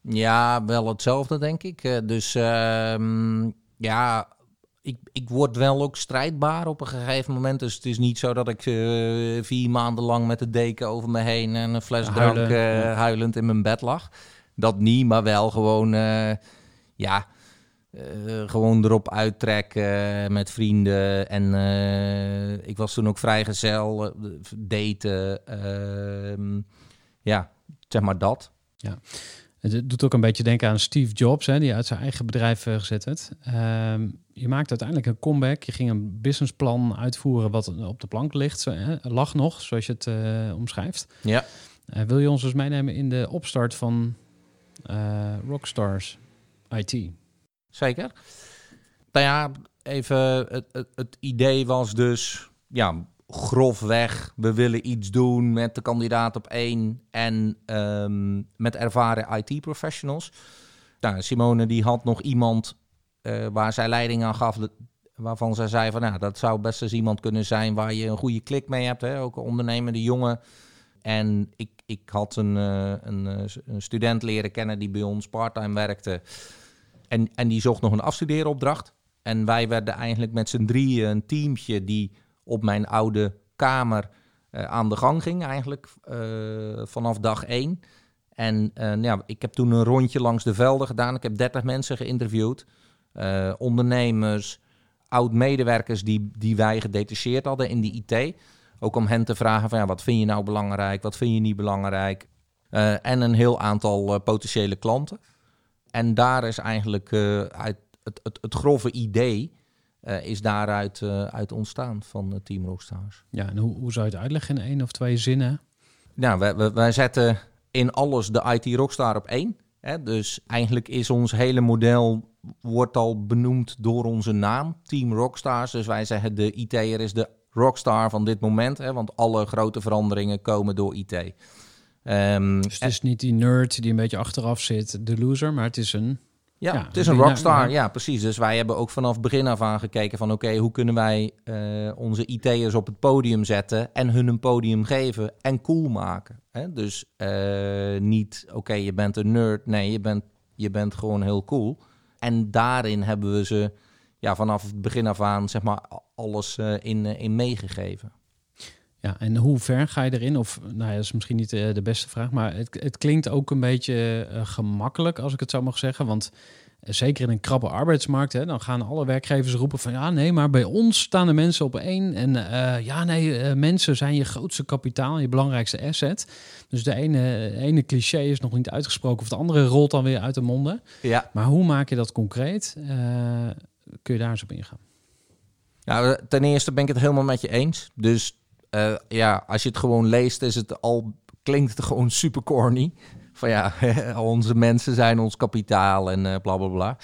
Speaker 3: Ja, wel hetzelfde, denk ik. Eh, dus ehm, ja, ik, ik word wel ook strijdbaar op een gegeven moment. Dus het is niet zo dat ik eh, vier maanden lang met de deken over me heen en een fles
Speaker 2: Huilen,
Speaker 3: drank eh, huilend in mijn bed lag. Dat niet, maar wel gewoon, ja, eh, gewoon erop uittrekken met vrienden. En eh, ik was toen ook vrijgezel, eh, daten. ehm, ja, zeg maar dat.
Speaker 2: Het doet ook een beetje denken aan Steve Jobs, hè, die uit zijn eigen bedrijf gezet heeft. Ehm, je maakt uiteindelijk een comeback. Je ging een businessplan uitvoeren wat op de plank ligt, zo, hè, lag nog, zoals je het omschrijft.
Speaker 3: Ja.
Speaker 2: Wil je ons dus meenemen in de opstart van Rockstars IT?
Speaker 3: Zeker. Nou ja, even, het, het, het idee was dus, ja, grofweg, we willen iets doen met de kandidaat op één en ehm, met ervaren IT-professionals. Nou, Simone die had nog iemand eh, waar zij leiding aan gaf, waarvan zij zei van, nou, dat zou best eens iemand kunnen zijn waar je een goede klik mee hebt, hè? ook een ondernemende jongen. En ik, ik had een, eh, een, eh, een student leren kennen die bij ons parttime werkte. En, en die zocht nog een afstudeeropdracht. En wij werden eigenlijk met z'n drieën een teamtje die op mijn oude kamer eh, aan de gang ging, eigenlijk eh, vanaf dag één. En eh, nou ja, ik heb toen een rondje langs de velden gedaan. Ik heb 30 mensen geïnterviewd. Ondernemers, oud-medewerkers die, die wij gedetacheerd hadden in die IT. Ook om hen te vragen van ja, wat vind je nou belangrijk, wat vind je niet belangrijk. En een heel aantal potentiële klanten. En daar is eigenlijk eh, uit het, het, het grove idee eh, is daaruit eh, uit ontstaan van Team Rockstars.
Speaker 2: Ja, en hoe, hoe zou je het uitleggen in één of twee zinnen?
Speaker 3: Nou, wij, wij, wij zetten in alles de IT Rockstar op één. Hè? Dus eigenlijk is ons hele model wordt al benoemd door onze naam, Team Rockstars. Dus wij zeggen de IT'er is de rockstar van dit moment. Hè? Want alle grote veranderingen komen door IT. Ehm,
Speaker 2: Dus het is niet die nerd die een beetje achteraf zit, de loser, maar het is een...
Speaker 3: Ja,
Speaker 2: Ja,
Speaker 3: het is een rockstar.
Speaker 2: ja.
Speaker 3: Ja, precies. Dus wij hebben ook vanaf begin af aan gekeken van... oké, hoe kunnen wij eh, onze IT'ers op het podium zetten... en hun een podium geven en cool maken. Hè? Dus eh, niet, oké, je bent een nerd. Nee, je bent, je bent gewoon heel cool. En daarin hebben we ze ja, vanaf het begin af aan... zeg maar, alles eh, in, in meegegeven.
Speaker 2: Ja, en hoe ver ga je erin? Of, nou ja, dat is misschien niet eh, de beste vraag, maar het, het klinkt ook een beetje eh, gemakkelijk, als ik het zo mag zeggen. Want eh, zeker in een krabbe arbeidsmarkt, hè, dan gaan alle werkgevers roepen van ja, nee, maar bij ons staan de mensen op één. En ja, nee, mensen zijn je grootste kapitaal, je belangrijkste asset. Dus de ene, ene cliché is nog niet uitgesproken, of de andere rolt dan weer uit de monden.
Speaker 3: Ja,
Speaker 2: Maar hoe maak je dat concreet? Kun je daar eens op ingaan?
Speaker 3: Nou, ten eerste ben ik het helemaal met je eens. Dus eh, ja, als je het gewoon leest, is het al, klinkt het gewoon super corny. Van ja, onze mensen zijn ons kapitaal en eh bla bla bla.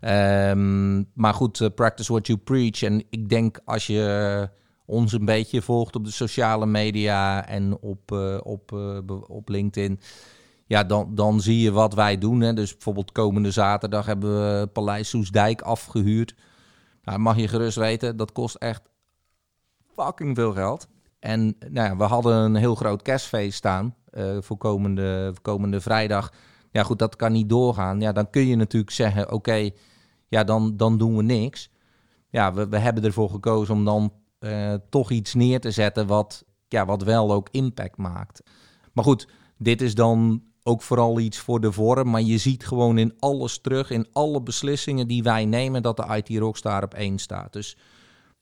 Speaker 3: Ehm, maar goed, eh, practice what you preach. En ik denk als je ons een beetje volgt op de sociale media en op, op, op LinkedIn. Ja, dan, dan zie je wat wij doen. Hè. Dus bijvoorbeeld komende zaterdag hebben we Paleis Soesdijk afgehuurd. Nou, mag je gerust weten, dat kost echt fucking veel geld. En nou ja, we hadden een heel groot kerstfeest staan eh, voor, komende, komende vrijdag. Ja goed, dat kan niet doorgaan. Ja, dan kun je natuurlijk zeggen, oké, ja, dan, dan doen we niks. Ja, we, we hebben ervoor gekozen om dan eh, toch iets neer te zetten wat, ja, wat wel ook impact maakt. Maar goed, dit is dan ook vooral iets voor de vorm. Maar je ziet gewoon in alles terug, in alle beslissingen die wij nemen, dat de IT Rockstar op één staat. Dus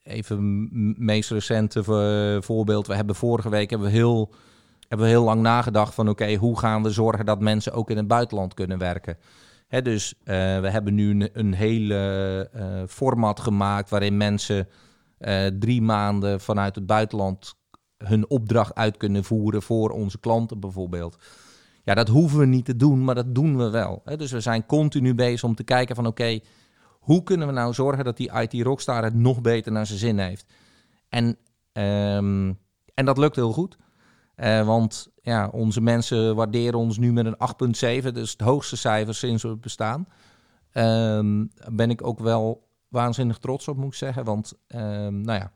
Speaker 3: even meest recente vo- voorbeeld. We hebben vorige week hebben we heel, hebben we heel lang nagedacht van oké, hoe gaan we zorgen dat mensen ook in het buitenland kunnen werken. Hè, dus eh, we hebben nu een, een hele eh, format gemaakt waarin mensen eh, drie maanden vanuit het buitenland hun opdracht uit kunnen voeren voor onze klanten bijvoorbeeld. Ja, dat hoeven we niet te doen, maar dat doen we wel. Dus we zijn continu bezig om te kijken van oké, hoe kunnen we nou zorgen dat die IT Rockstar het nog beter naar zijn zin heeft? En, ehm, en dat lukt heel goed. Eh, want ja, onze mensen waarderen ons nu met een 8,7. Dus het hoogste cijfer sinds we bestaan. Ehm ben ik ook wel waanzinnig trots op, moet ik zeggen. Want ehm, nou ja,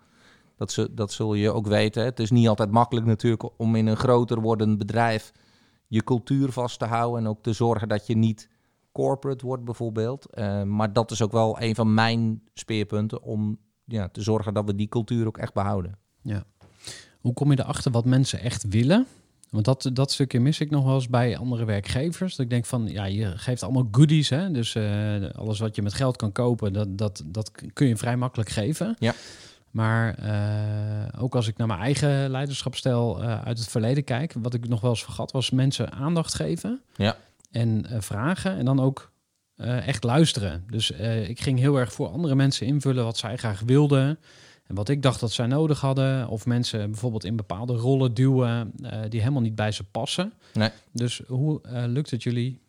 Speaker 3: dat, zul- dat zul je ook weten. Het is niet altijd makkelijk natuurlijk om in een groter wordend bedrijf je cultuur vast te houden. En ook te zorgen dat je niet corporate wordt bijvoorbeeld. Eh, maar dat is ook wel een van mijn speerpunten om ja, te zorgen dat we die cultuur ook echt behouden.
Speaker 2: Ja. Hoe kom je erachter wat mensen echt willen? Want dat, dat stukje mis ik nog wel eens bij andere werkgevers. Dat ik denk van, ja, je geeft allemaal goodies. Hè? Dus eh, alles wat je met geld kan kopen, dat, dat, dat kun je vrij makkelijk geven.
Speaker 3: Ja.
Speaker 2: Maar eh, ook als ik naar mijn eigen leiderschapstijl eh, uit het verleden kijk, wat ik nog wel eens vergat, was mensen aandacht geven
Speaker 3: Ja.
Speaker 2: En eh, vragen en dan ook eh, echt luisteren. Dus eh, ik ging heel erg voor andere mensen invullen wat zij graag wilden en wat ik dacht dat zij nodig hadden. Of mensen bijvoorbeeld in bepaalde rollen duwen die helemaal niet bij ze passen.
Speaker 3: Nee.
Speaker 2: Dus hoe lukt het jullie,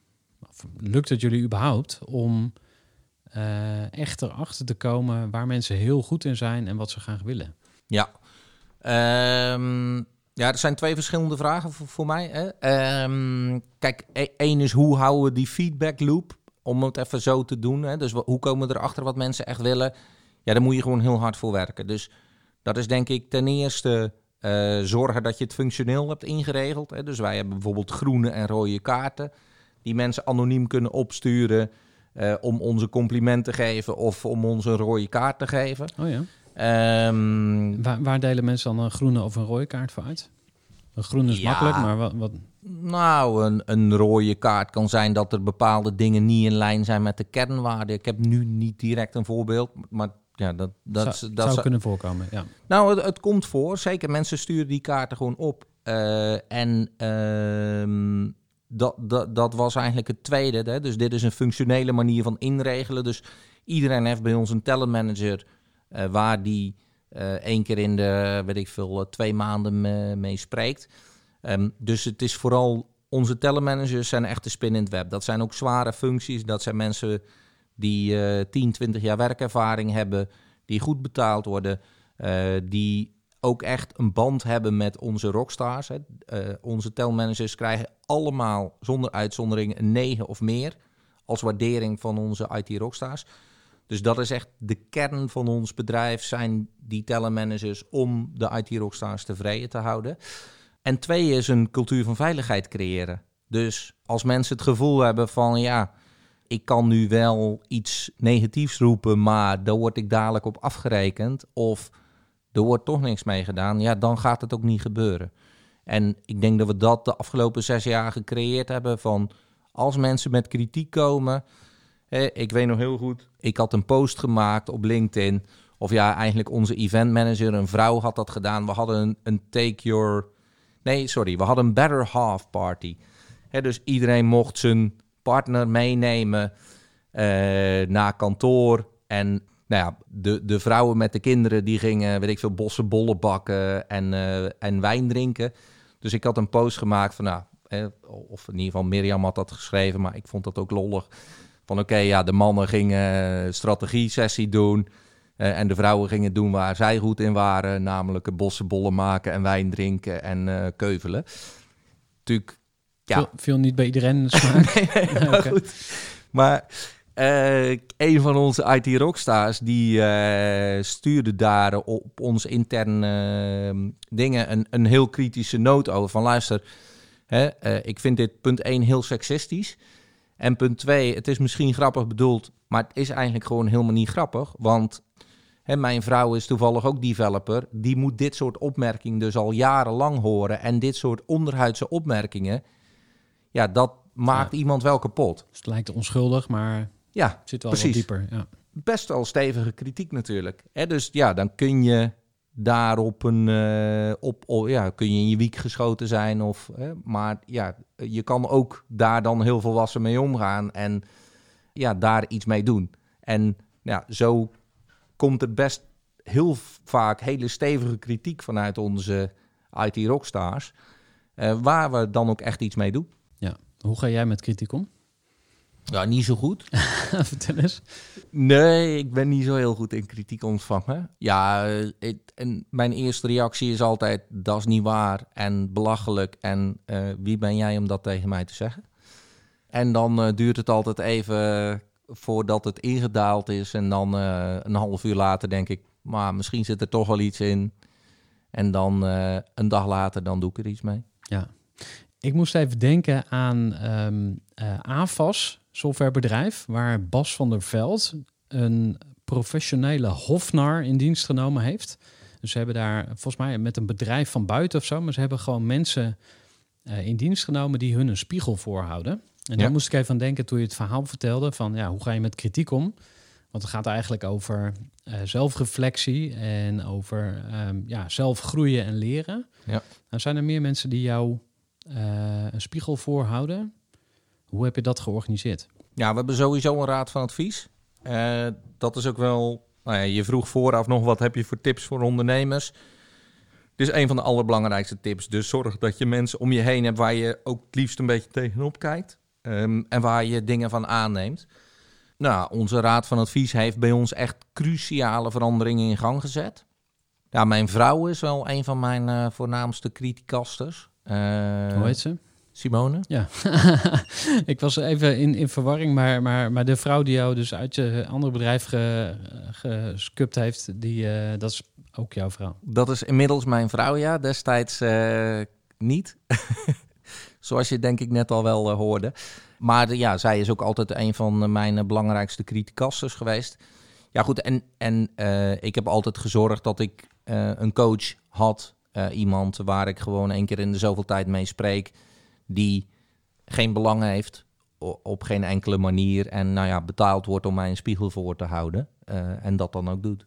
Speaker 2: of lukt het jullie überhaupt om echt erachter te komen waar mensen heel goed in zijn en wat ze graag willen?
Speaker 3: Ja. Ehm, ja, er zijn twee verschillende vragen voor, mij. Hè. Ehm, kijk, e- één is hoe houden we die feedback loop? Om het even zo te doen. Hè. Dus hoe komen we erachter wat mensen echt willen? Ja, daar moet je gewoon heel hard voor werken. Dus dat is denk ik ten eerste eh, zorgen dat je het functioneel hebt ingeregeld. Hè. Dus wij hebben bijvoorbeeld groene en rode kaarten. Die mensen anoniem kunnen opsturen eh, om onze compliment te geven of om ons een rode kaart te geven.
Speaker 2: Oh ja.
Speaker 3: Ehm,
Speaker 2: Waar, waar delen mensen dan een groene of een rode kaart voor uit? Een groene is
Speaker 3: Ja.
Speaker 2: makkelijk, maar wat, wat,
Speaker 3: Nou, een, een rode kaart kan zijn dat er bepaalde dingen niet in lijn zijn met de kernwaarden. Ik heb nu niet direct een voorbeeld, maar ja, dat, dat,
Speaker 2: zou,
Speaker 3: dat
Speaker 2: zou kunnen voorkomen. Ja.
Speaker 3: Nou, het, het komt voor. Zeker, mensen sturen die kaarten gewoon op. Eh, en ehm, dat, dat, dat was eigenlijk het tweede. Hè? Dus dit is een functionele manier van inregelen. Dus iedereen heeft bij ons een talentmanager... eh, waar die eh, één keer in de, weet ik veel, eh, twee maanden me- mee spreekt. Ehm, dus het is vooral... Onze talentmanagers zijn echt de spin in het web. Dat zijn ook zware functies. Dat zijn mensen die eh 10, 20 jaar werkervaring hebben... die goed betaald worden... die ook echt een band hebben met onze rockstars. Hè. Onze telmanagers krijgen allemaal zonder uitzondering een 9 of meer als waardering van onze IT rockstars. Dus dat is echt de kern van ons bedrijf, zijn die talentmanagers om de IT rockstars tevreden te houden. En twee is een cultuur van veiligheid creëren. Dus als mensen het gevoel hebben van ja, ik kan nu wel iets negatiefs roepen, maar daar word ik dadelijk op afgerekend. Of er wordt toch niks mee gedaan, ja, dan gaat het ook niet gebeuren. En ik denk dat we dat de afgelopen zes jaar gecreëerd hebben van als mensen met kritiek komen. Ik weet nog heel goed, ik had een post gemaakt op LinkedIn. Of ja, eigenlijk onze event manager, een vrouw had dat gedaan. We hadden een, een take your... Nee, sorry, we hadden een better half party. Dus iedereen mocht zijn partner meenemen eh, naar kantoor. En nou ja, de, de vrouwen met de kinderen die gingen, weet ik veel, bossen bollen bakken en, eh, en wijn drinken. Dus ik had een post gemaakt van, nou, of in ieder geval Mirjam had dat geschreven, maar ik vond dat ook lollig. Van oké, ja, de mannen gingen strategie-sessie doen. eh, en de vrouwen gingen doen waar zij goed in waren. Namelijk bossen bollen maken en wijn drinken en eh, keuvelen. Natuurlijk, ja,
Speaker 2: viel niet bij iedereen smaak.
Speaker 3: nee, maar goed. Maar eh, een van onze IT rockstars die eh, stuurde daar op ons interne eh, dingen een, een heel kritische noot over. Van luister, hè, eh, ik vind dit punt 1 heel seksistisch. En punt 2, het is misschien grappig bedoeld, maar het is eigenlijk gewoon helemaal niet grappig. Want hè, mijn vrouw is toevallig ook developer. Die moet dit soort opmerkingen dus al jarenlang horen. En dit soort onderhuidse opmerkingen, ja, dat maakt iemand wel kapot.
Speaker 2: Dus het lijkt onschuldig, maar
Speaker 3: Ja,
Speaker 2: het zit wel
Speaker 3: Precies.
Speaker 2: wat dieper. Ja.
Speaker 3: best wel stevige kritiek natuurlijk. Hè, dus ja, dan kun je daarop een, eh, op, ja, kun je in je wiek geschoten zijn. Of, hè, maar ja, je kan ook daar dan heel volwassen mee omgaan en ja, daar iets mee doen. En ja, zo komt er best heel vaak hele stevige kritiek vanuit onze IT rockstars. eh, waar we dan ook echt iets mee doen.
Speaker 2: ja. Hoe ga jij met kritiek om?
Speaker 3: Ja, niet zo goed.
Speaker 2: Vertel eens.
Speaker 3: Nee, ik ben niet zo heel goed in kritiek ontvangen. Ja, eh, het- en mijn eerste reactie is altijd: dat is niet waar en belachelijk. En eh, wie ben jij om dat tegen mij te zeggen? En dan eh, duurt het altijd even voordat het ingedaald is. En dan een half uur later denk ik: maar misschien zit er toch wel iets in. En dan een dag later, dan doe ik er iets mee.
Speaker 2: Ja. Ik moest even denken aan ehm eh, AFAS, softwarebedrijf, waar Bas van der Veld een professionele hofnar in dienst genomen heeft. Dus ze hebben daar volgens mij met een bedrijf van buiten of zo, maar ze hebben gewoon mensen eh, in dienst genomen die hun een spiegel voorhouden. En
Speaker 3: Ja.
Speaker 2: daar moest ik even aan denken toen je het verhaal vertelde van ja, hoe ga je met kritiek om? Want het gaat eigenlijk over eh, zelfreflectie en over ehm, ja, zelf groeien en leren.
Speaker 3: Ja.
Speaker 2: Nou, zijn er meer mensen die jou eh, een spiegel voorhouden? Hoe heb je dat georganiseerd?
Speaker 3: Ja, we hebben sowieso een raad van advies. Eh, dat is ook wel. Nou ja, je vroeg vooraf nog wat heb je voor tips voor ondernemers. Dit is een van de allerbelangrijkste tips. Dus zorg dat je mensen om je heen hebt waar je ook het liefst een beetje tegenop kijkt. ehm, en waar je dingen van aanneemt. Nou, onze raad van advies heeft bij ons echt cruciale veranderingen in gang gezet. Ja, mijn vrouw is wel een van mijn eh, voornaamste criticasters. Eh,
Speaker 2: Hoe heet ze?
Speaker 3: Simone.
Speaker 2: Ja, ik was even in, in verwarring, maar, maar, maar de vrouw die jou dus uit je andere bedrijf ge, gescupt heeft, die, eh, dat is ook jouw vrouw.
Speaker 3: Dat is inmiddels mijn vrouw, ja. Destijds eh, niet. Zoals je denk ik net al wel eh, hoorde. Maar ja, zij is ook altijd een van mijn belangrijkste criticasters geweest. Ja goed, en, en ik heb altijd gezorgd dat ik een coach had. iemand waar ik gewoon één keer in de zoveel tijd mee spreek. Die geen belang heeft op geen enkele manier. En nou ja, betaald wordt om mij een spiegel voor te houden. eh, en dat dan ook doet.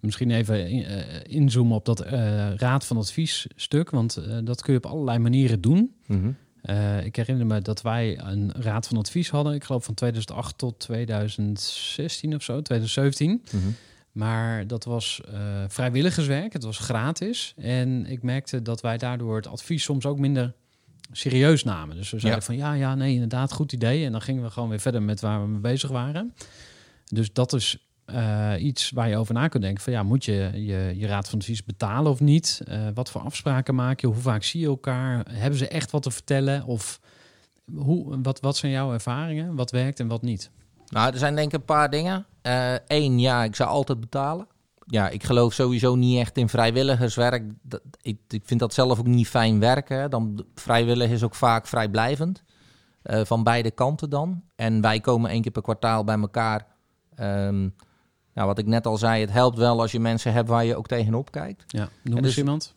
Speaker 2: Misschien even in- eh, inzoomen op dat eh, raad van advies stuk, want dat kun je op allerlei manieren doen.
Speaker 3: Mhm.
Speaker 2: Ik herinner me dat wij een raad van advies hadden, ik geloof van 2008 tot 2016 of zo, 2017.
Speaker 3: Mhm.
Speaker 2: Maar dat was vrijwilligerswerk, het was gratis. En ik merkte dat wij daardoor het advies soms ook minder serieus namen. Dus we zeiden
Speaker 3: Ja.
Speaker 2: van ja, ja, nee, inderdaad, goed idee. En dan gingen we gewoon weer verder met waar we mee bezig waren. Dus dat is eh, iets waar je over na kunt denken. Van ja, moet je je, je raad van advies betalen of niet? Eh, wat voor afspraken maak je? Hoe vaak zie je elkaar? Hebben ze echt wat te vertellen? Of hoe, wat, wat zijn jouw ervaringen? Wat werkt en wat niet?
Speaker 3: Nou, er zijn denk ik een paar dingen. Eén, ja, ik zou altijd betalen. Ja, ik geloof sowieso niet echt in vrijwilligerswerk. Dat, ik, ik vind dat zelf ook niet fijn werken. Dan, vrijwillig is ook vaak vrijblijvend. Eh, van beide kanten dan. En wij komen één keer per kwartaal bij elkaar. Ehm, nou, wat ik net al zei, het helpt wel als je mensen hebt waar je ook tegenop kijkt.
Speaker 2: Ja, noem
Speaker 3: dus-
Speaker 2: eens iemand.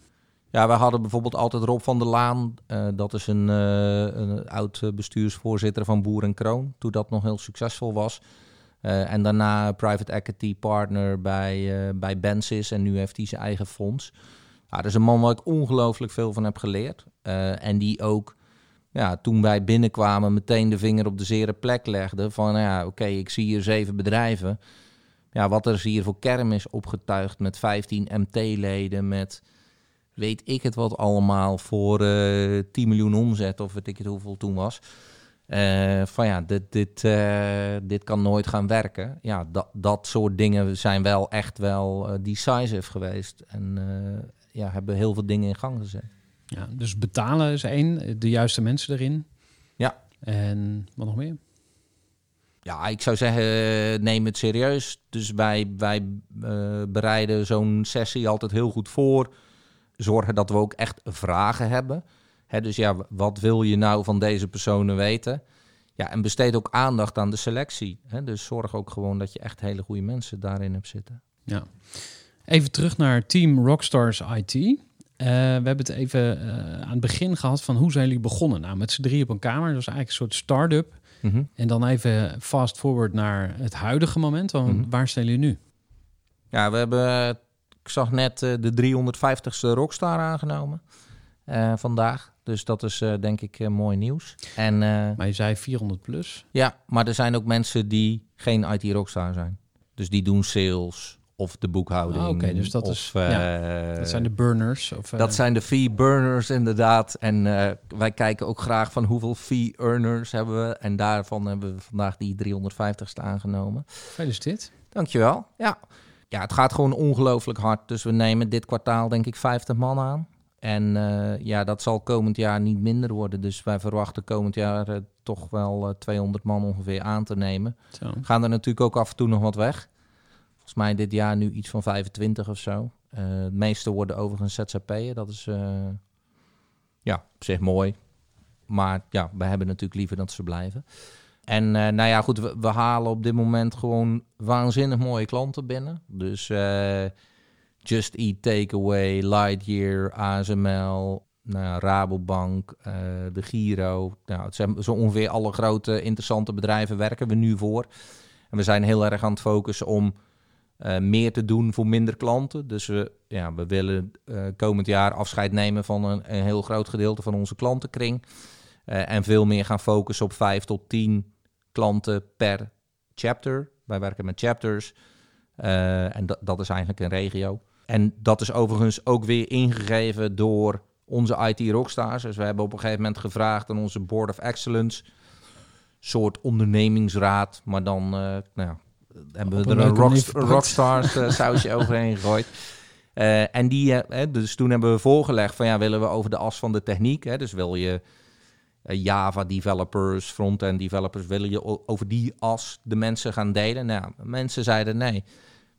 Speaker 3: Ja, we hadden bijvoorbeeld altijd Rob van der Laan. eh, dat is een, eh, een oud bestuursvoorzitter van Boer en Kroon. Toen dat nog heel succesvol was. Eh, en daarna private equity partner bij, eh bij Bensis. En nu heeft hij zijn eigen fonds. Ja, dat is een man waar ik ongelooflijk veel van heb geleerd. Eh, en die ook, ja, toen wij binnenkwamen, meteen de vinger op de zere plek legde. Van ja, oké, ik zie hier zeven bedrijven. Ja, wat er hier voor kerm is opgetuigd met 15 MT-leden, met weet ik het wat allemaal voor eh 10 miljoen omzet of weet ik het hoeveel toen was. Eh, van ja, dit, dit, eh, dit kan nooit gaan werken. Ja, dat, dat soort dingen zijn wel echt wel eh, decisive geweest. En ja, hebben heel veel dingen in gang gezet.
Speaker 2: Ja, dus betalen is één, de juiste mensen erin.
Speaker 3: Ja.
Speaker 2: En wat nog meer?
Speaker 3: Ja, ik zou zeggen, neem het serieus. Dus wij, wij bereiden zo'n sessie altijd heel goed voor. Zorgen dat we ook echt vragen hebben. Dus ja, wat wil je nou van deze personen weten? Ja, en besteed ook aandacht aan de selectie. Hè? Dus zorg ook gewoon dat je echt hele goede mensen daarin hebt zitten.
Speaker 2: Ja. Even terug naar Team Rockstars IT. Eh, we hebben het even eh, aan het begin gehad van hoe zijn jullie begonnen? Nou, met z'n drie op een kamer. Dat was eigenlijk een soort start-up. En dan even fast forward naar het huidige moment. Want
Speaker 3: Mhm.
Speaker 2: waar staan jullie nu?
Speaker 3: Ja, we hebben, ik zag net eh, de 350ste Rockstar aangenomen vandaag. Dus dat is eh, denk ik eh, mooi nieuws. En eh,
Speaker 2: Maar je zei 400 plus.
Speaker 3: Ja, maar er zijn ook mensen die geen IT-rockstar zijn. Dus die doen sales of de boekhouding.
Speaker 2: Ah, oké, dus dat
Speaker 3: of,
Speaker 2: is-
Speaker 3: eh,
Speaker 2: Dat zijn de burners. Of,
Speaker 3: dat zijn de fee-burners inderdaad. En wij kijken ook graag van hoeveel fee-earners hebben we. En daarvan hebben we vandaag die 350ste aangenomen.
Speaker 2: Gefeliciteerd.
Speaker 3: Dankjewel. Ja. ja, het gaat gewoon ongelooflijk hard. Dus we nemen dit kwartaal denk ik 50 man aan. En eh, ja, dat zal komend jaar niet minder worden. Dus wij verwachten komend jaar eh, toch wel eh, 200 man ongeveer aan te nemen.
Speaker 2: Zo.
Speaker 3: Gaan er natuurlijk ook af en toe nog wat weg. Volgens mij dit jaar nu iets van 25 of zo. De meeste worden overigens ZZP'en. Dat is ja, op zich mooi. Maar ja, wij hebben natuurlijk liever dat ze blijven. En nou ja, goed, we, we halen op dit moment gewoon waanzinnig mooie klanten binnen. Dus Just Eat Takeaway, Lightyear, ASML, nou Rabobank, eh, de Giro. Nou, het zijn zo ongeveer alle grote interessante bedrijven werken we nu voor. En we zijn heel erg aan het focussen om eh, meer te doen voor minder klanten. Dus we, ja, we willen eh, komend jaar afscheid nemen van een, heel groot gedeelte van onze klantenkring. En veel meer gaan focussen op 5 tot 10 klanten per chapter. Wij werken met chapters. En dat is eigenlijk een regio. En dat is overigens ook weer ingegeven door onze IT rockstars. Dus we hebben op een gegeven moment gevraagd aan onze Board of Excellence, soort ondernemingsraad, maar dan eh, nou ja, hebben we er een rockstars eh, sausje overheen gegooid. Eh, en die, hè, dus toen hebben we voorgelegd van ja, willen we over de as van de techniek. Hè, dus wil je Java developers, front-end developers, willen je over die as de mensen gaan delen? Nou, mensen zeiden nee.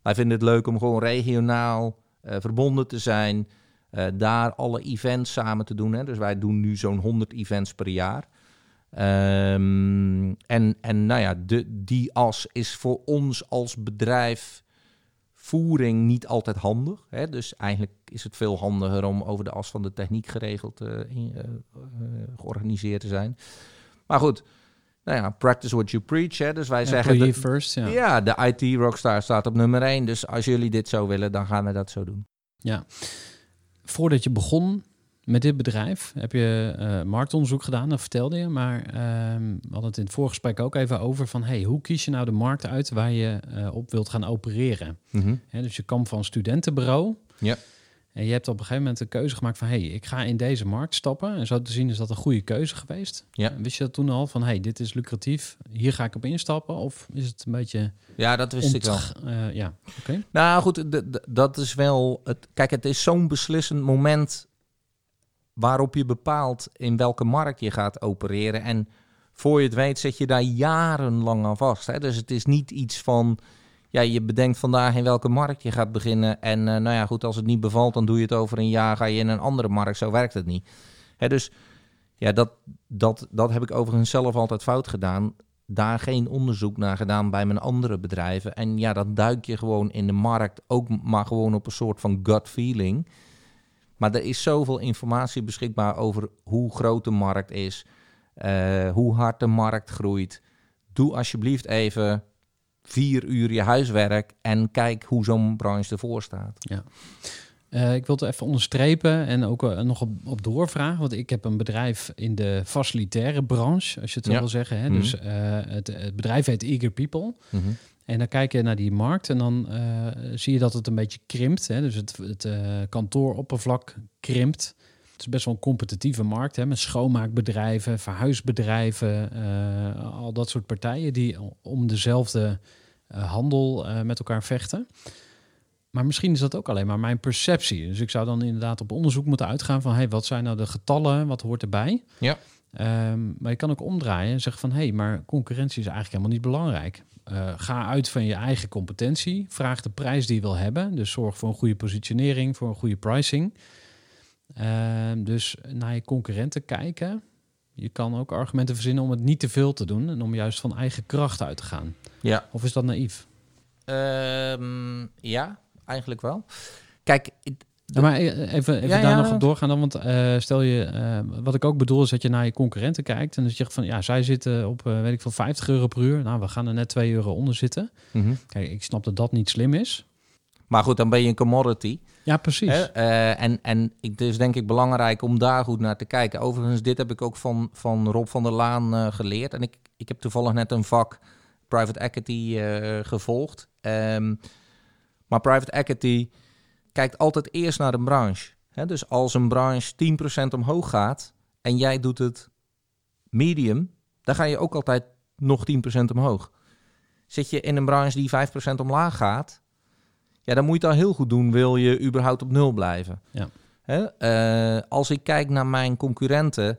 Speaker 3: Wij vinden het leuk om gewoon regionaal eh, verbonden te zijn, eh, daar alle events samen te doen. Hè. Dus wij doen nu zo'n 100 events per jaar. Ehm, en, en nou ja, de, die as is voor ons als bedrijf voering niet altijd handig. Hè? Dus eigenlijk is het veel handiger om over de as van de techniek geregeld, eh, georganiseerd te zijn. Maar goed, nou ja, practice what you preach. Hè? Dus wij zeggen,
Speaker 2: first, ja.
Speaker 3: ja. de IT rockstar staat op nummer 1. Dus als jullie dit zo willen, dan gaan we dat zo doen.
Speaker 2: Ja. Voordat je begon met dit bedrijf, heb je eh, marktonderzoek gedaan, dat vertelde je. Maar ehm, we hadden het in het voorgesprek ook even over van... Hey, hoe kies je nou de markt uit waar je eh, op wilt gaan opereren? Hè, dus je kwam van studentenbureau.
Speaker 3: Ja.
Speaker 2: En je hebt op een gegeven moment de keuze gemaakt van... hey, ik ga in deze markt stappen. En zo te zien is dat een goede keuze geweest.
Speaker 3: Ja.
Speaker 2: Wist je dat toen al van... hey, dit is lucratief, hier ga ik op instappen? Of is het een beetje...
Speaker 3: Ja, dat wist ik wel.
Speaker 2: eh, ja, oké.
Speaker 3: Nou goed, dat is wel. Het, kijk, het is zo'n beslissend moment waarop je bepaalt in welke markt je gaat opereren. En voor je het weet zit je daar jarenlang aan vast. Hè? Dus het is niet iets van. Ja, je bedenkt vandaag in welke markt je gaat beginnen. En eh, nou ja, goed, als het niet bevalt, dan doe je het over een jaar. Ga je in een andere markt. Zo werkt het niet. Hè, dus ja, dat, dat, dat heb ik overigens zelf altijd fout gedaan. Daar geen onderzoek naar gedaan bij mijn andere bedrijven. En ja, dan duik je gewoon in de markt ook maar gewoon op een soort van gut feeling. Maar er is zoveel informatie beschikbaar over hoe groot de markt is, eh, hoe hard de markt groeit. Doe alsjeblieft even vier uur je huiswerk en kijk hoe zo'n branche ervoor staat.
Speaker 2: Eh, ik wil het even onderstrepen en ook eh, nog op, op doorvragen. Want ik heb een bedrijf in de facilitaire branche, als je het zo
Speaker 3: Ja.
Speaker 2: wil zeggen. Hè?
Speaker 3: Mhm.
Speaker 2: Dus eh, het, het bedrijf heet Eager People. En dan kijk je naar die markt en dan zie je dat het een beetje krimpt. Hè? Dus het, het kantooroppervlak krimpt. Het is best wel een competitieve markt hè? met schoonmaakbedrijven, verhuisbedrijven, eh, al dat soort partijen die om dezelfde eh, handel eh, met elkaar vechten. Maar misschien is dat ook alleen maar mijn perceptie. Dus ik zou dan inderdaad op onderzoek moeten uitgaan van... Hey, wat zijn nou de getallen, wat hoort erbij?
Speaker 3: Ja.
Speaker 2: Ehm, maar je kan ook omdraaien en zeggen van... hé, hey, maar concurrentie is eigenlijk helemaal niet belangrijk. Ga uit van je eigen competentie. Vraag de prijs die je wil hebben. Dus zorg voor een goede positionering, voor een goede pricing. Ehm, dus naar je concurrenten kijken. Je kan ook argumenten verzinnen om het niet te veel te doen... en om juist van eigen kracht uit te gaan.
Speaker 3: Ja,
Speaker 2: Of is dat naïef?
Speaker 3: Ehm, ja eigenlijk wel. Kijk,
Speaker 2: Ja, maar e- even, even
Speaker 3: Ja,
Speaker 2: daar
Speaker 3: ja.
Speaker 2: nog op doorgaan dan. Want eh, stel je, eh, wat ik ook bedoel is dat je naar je concurrenten kijkt. En dat je zegt van, ja, zij zitten op, eh, weet ik veel, 50 euro per uur. Nou, we gaan er net 2 euro onder zitten.
Speaker 3: Mhm.
Speaker 2: Kijk, ik snap dat dat niet slim is.
Speaker 3: maar goed, dan ben je een commodity.
Speaker 2: Ja, precies.
Speaker 3: Eh, en en ik, is denk ik belangrijk om daar goed naar te kijken. Overigens, dit heb ik ook van, van Rob van der Laan eh, geleerd. En ik, ik heb toevallig net een vak private equity eh, gevolgd. Ehm, maar private equity kijkt altijd eerst naar de branche. Dus als een branche 10% omhoog gaat en jij doet het medium, dan ga je ook altijd nog 10% omhoog. Zit je in een branche die 5% omlaag gaat, ja, dan moet je het al heel goed doen, wil je überhaupt op nul blijven.
Speaker 2: Ja.
Speaker 3: Hè? Eh, als ik kijk naar mijn concurrenten,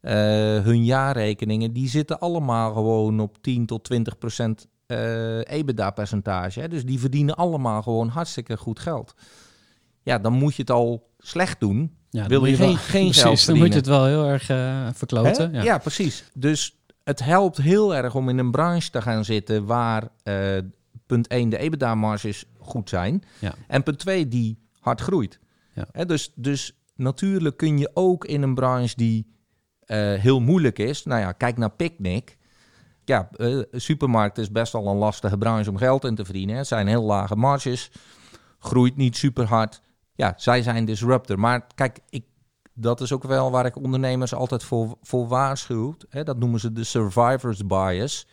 Speaker 3: eh, hun jaarrekeningen, die zitten allemaal gewoon op 10 tot 20 procent eh, EBITDA-percentage. Dus die verdienen allemaal gewoon hartstikke goed geld. Ja, dan moet je het al slecht doen.
Speaker 2: ja,
Speaker 3: wil je
Speaker 2: wel-
Speaker 3: geen- geen
Speaker 2: precies,
Speaker 3: geld
Speaker 2: Dan moet je het wel heel erg verkloten. Ja.
Speaker 3: Ja. precies. Dus het helpt heel erg om in een branche te gaan zitten waar punt 1 de EBITDA-marges goed zijn.
Speaker 2: Ja.
Speaker 3: En punt 2 die hard groeit.
Speaker 2: Ja.
Speaker 3: Hè, dus, dus natuurlijk kun je ook in een branche die eh, heel moeilijk is. Nou ja, kijk naar Picnic. ja, uh, supermarkt is best wel een lastige branche om geld in te verdienen. Het zijn heel lage marges, groeit niet super hard. Ja, zij zijn disruptor. Maar kijk, ik, dat is ook wel waar ik ondernemers altijd voor, voor waarschuw. Hè? Dat noemen ze de survivors bias.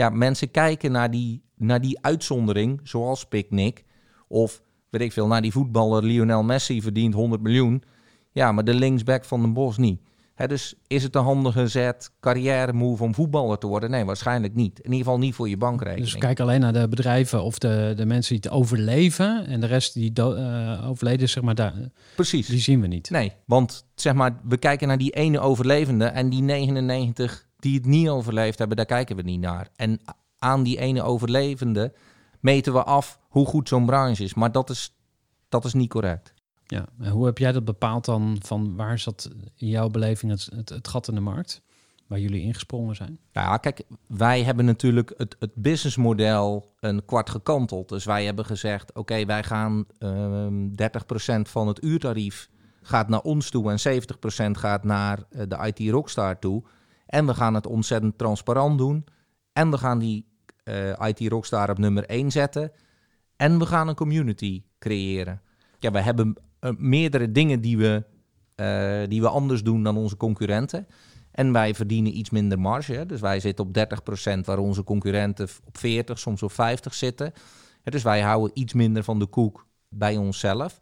Speaker 3: Ja, mensen kijken naar die, naar die uitzondering, zoals Picnic. Of weet ik veel, naar die voetballer Lionel Messi verdient 100 miljoen. Ja, maar de linksback van de Bos niet dus is het een handige zet, carrière move om voetballer te worden? Nee, waarschijnlijk niet. In ieder geval niet voor je bankrekening.
Speaker 2: Dus kijk alleen naar de bedrijven of de, de mensen die het overleven en de rest die uh, overleden, zeg maar, daar,
Speaker 3: Precies.
Speaker 2: die zien we niet.
Speaker 3: Nee, want zeg maar, we kijken naar die ene overlevende en die 99 die het niet overleefd hebben, daar kijken we niet naar. En aan die ene overlevende meten we af hoe goed zo'n branche is. Maar dat is, dat is niet correct.
Speaker 2: Ja, en hoe heb jij dat bepaald dan? Van waar zat in jouw beleving het, het, gat in de markt? Waar jullie ingesprongen zijn?
Speaker 3: Ja, kijk, wij hebben natuurlijk het, het businessmodel een kwart gekanteld. Dus wij hebben gezegd, oké, wij gaan uh, ehm, 30% van het uurtarief gaat naar ons toe en 70% gaat naar uh, de IT Rockstar toe. En we gaan het ontzettend transparant doen. En we gaan die eh, IT Rockstar op nummer 1 zetten. En we gaan een community creëren. Ja, we hebben uh, meerdere dingen die we, uh, die we anders doen dan onze concurrenten. En wij verdienen iets minder marge. Dus wij zitten op 30%, waar onze concurrenten op 40, soms op 50 zitten. dus wij houden iets minder van de koek bij onszelf.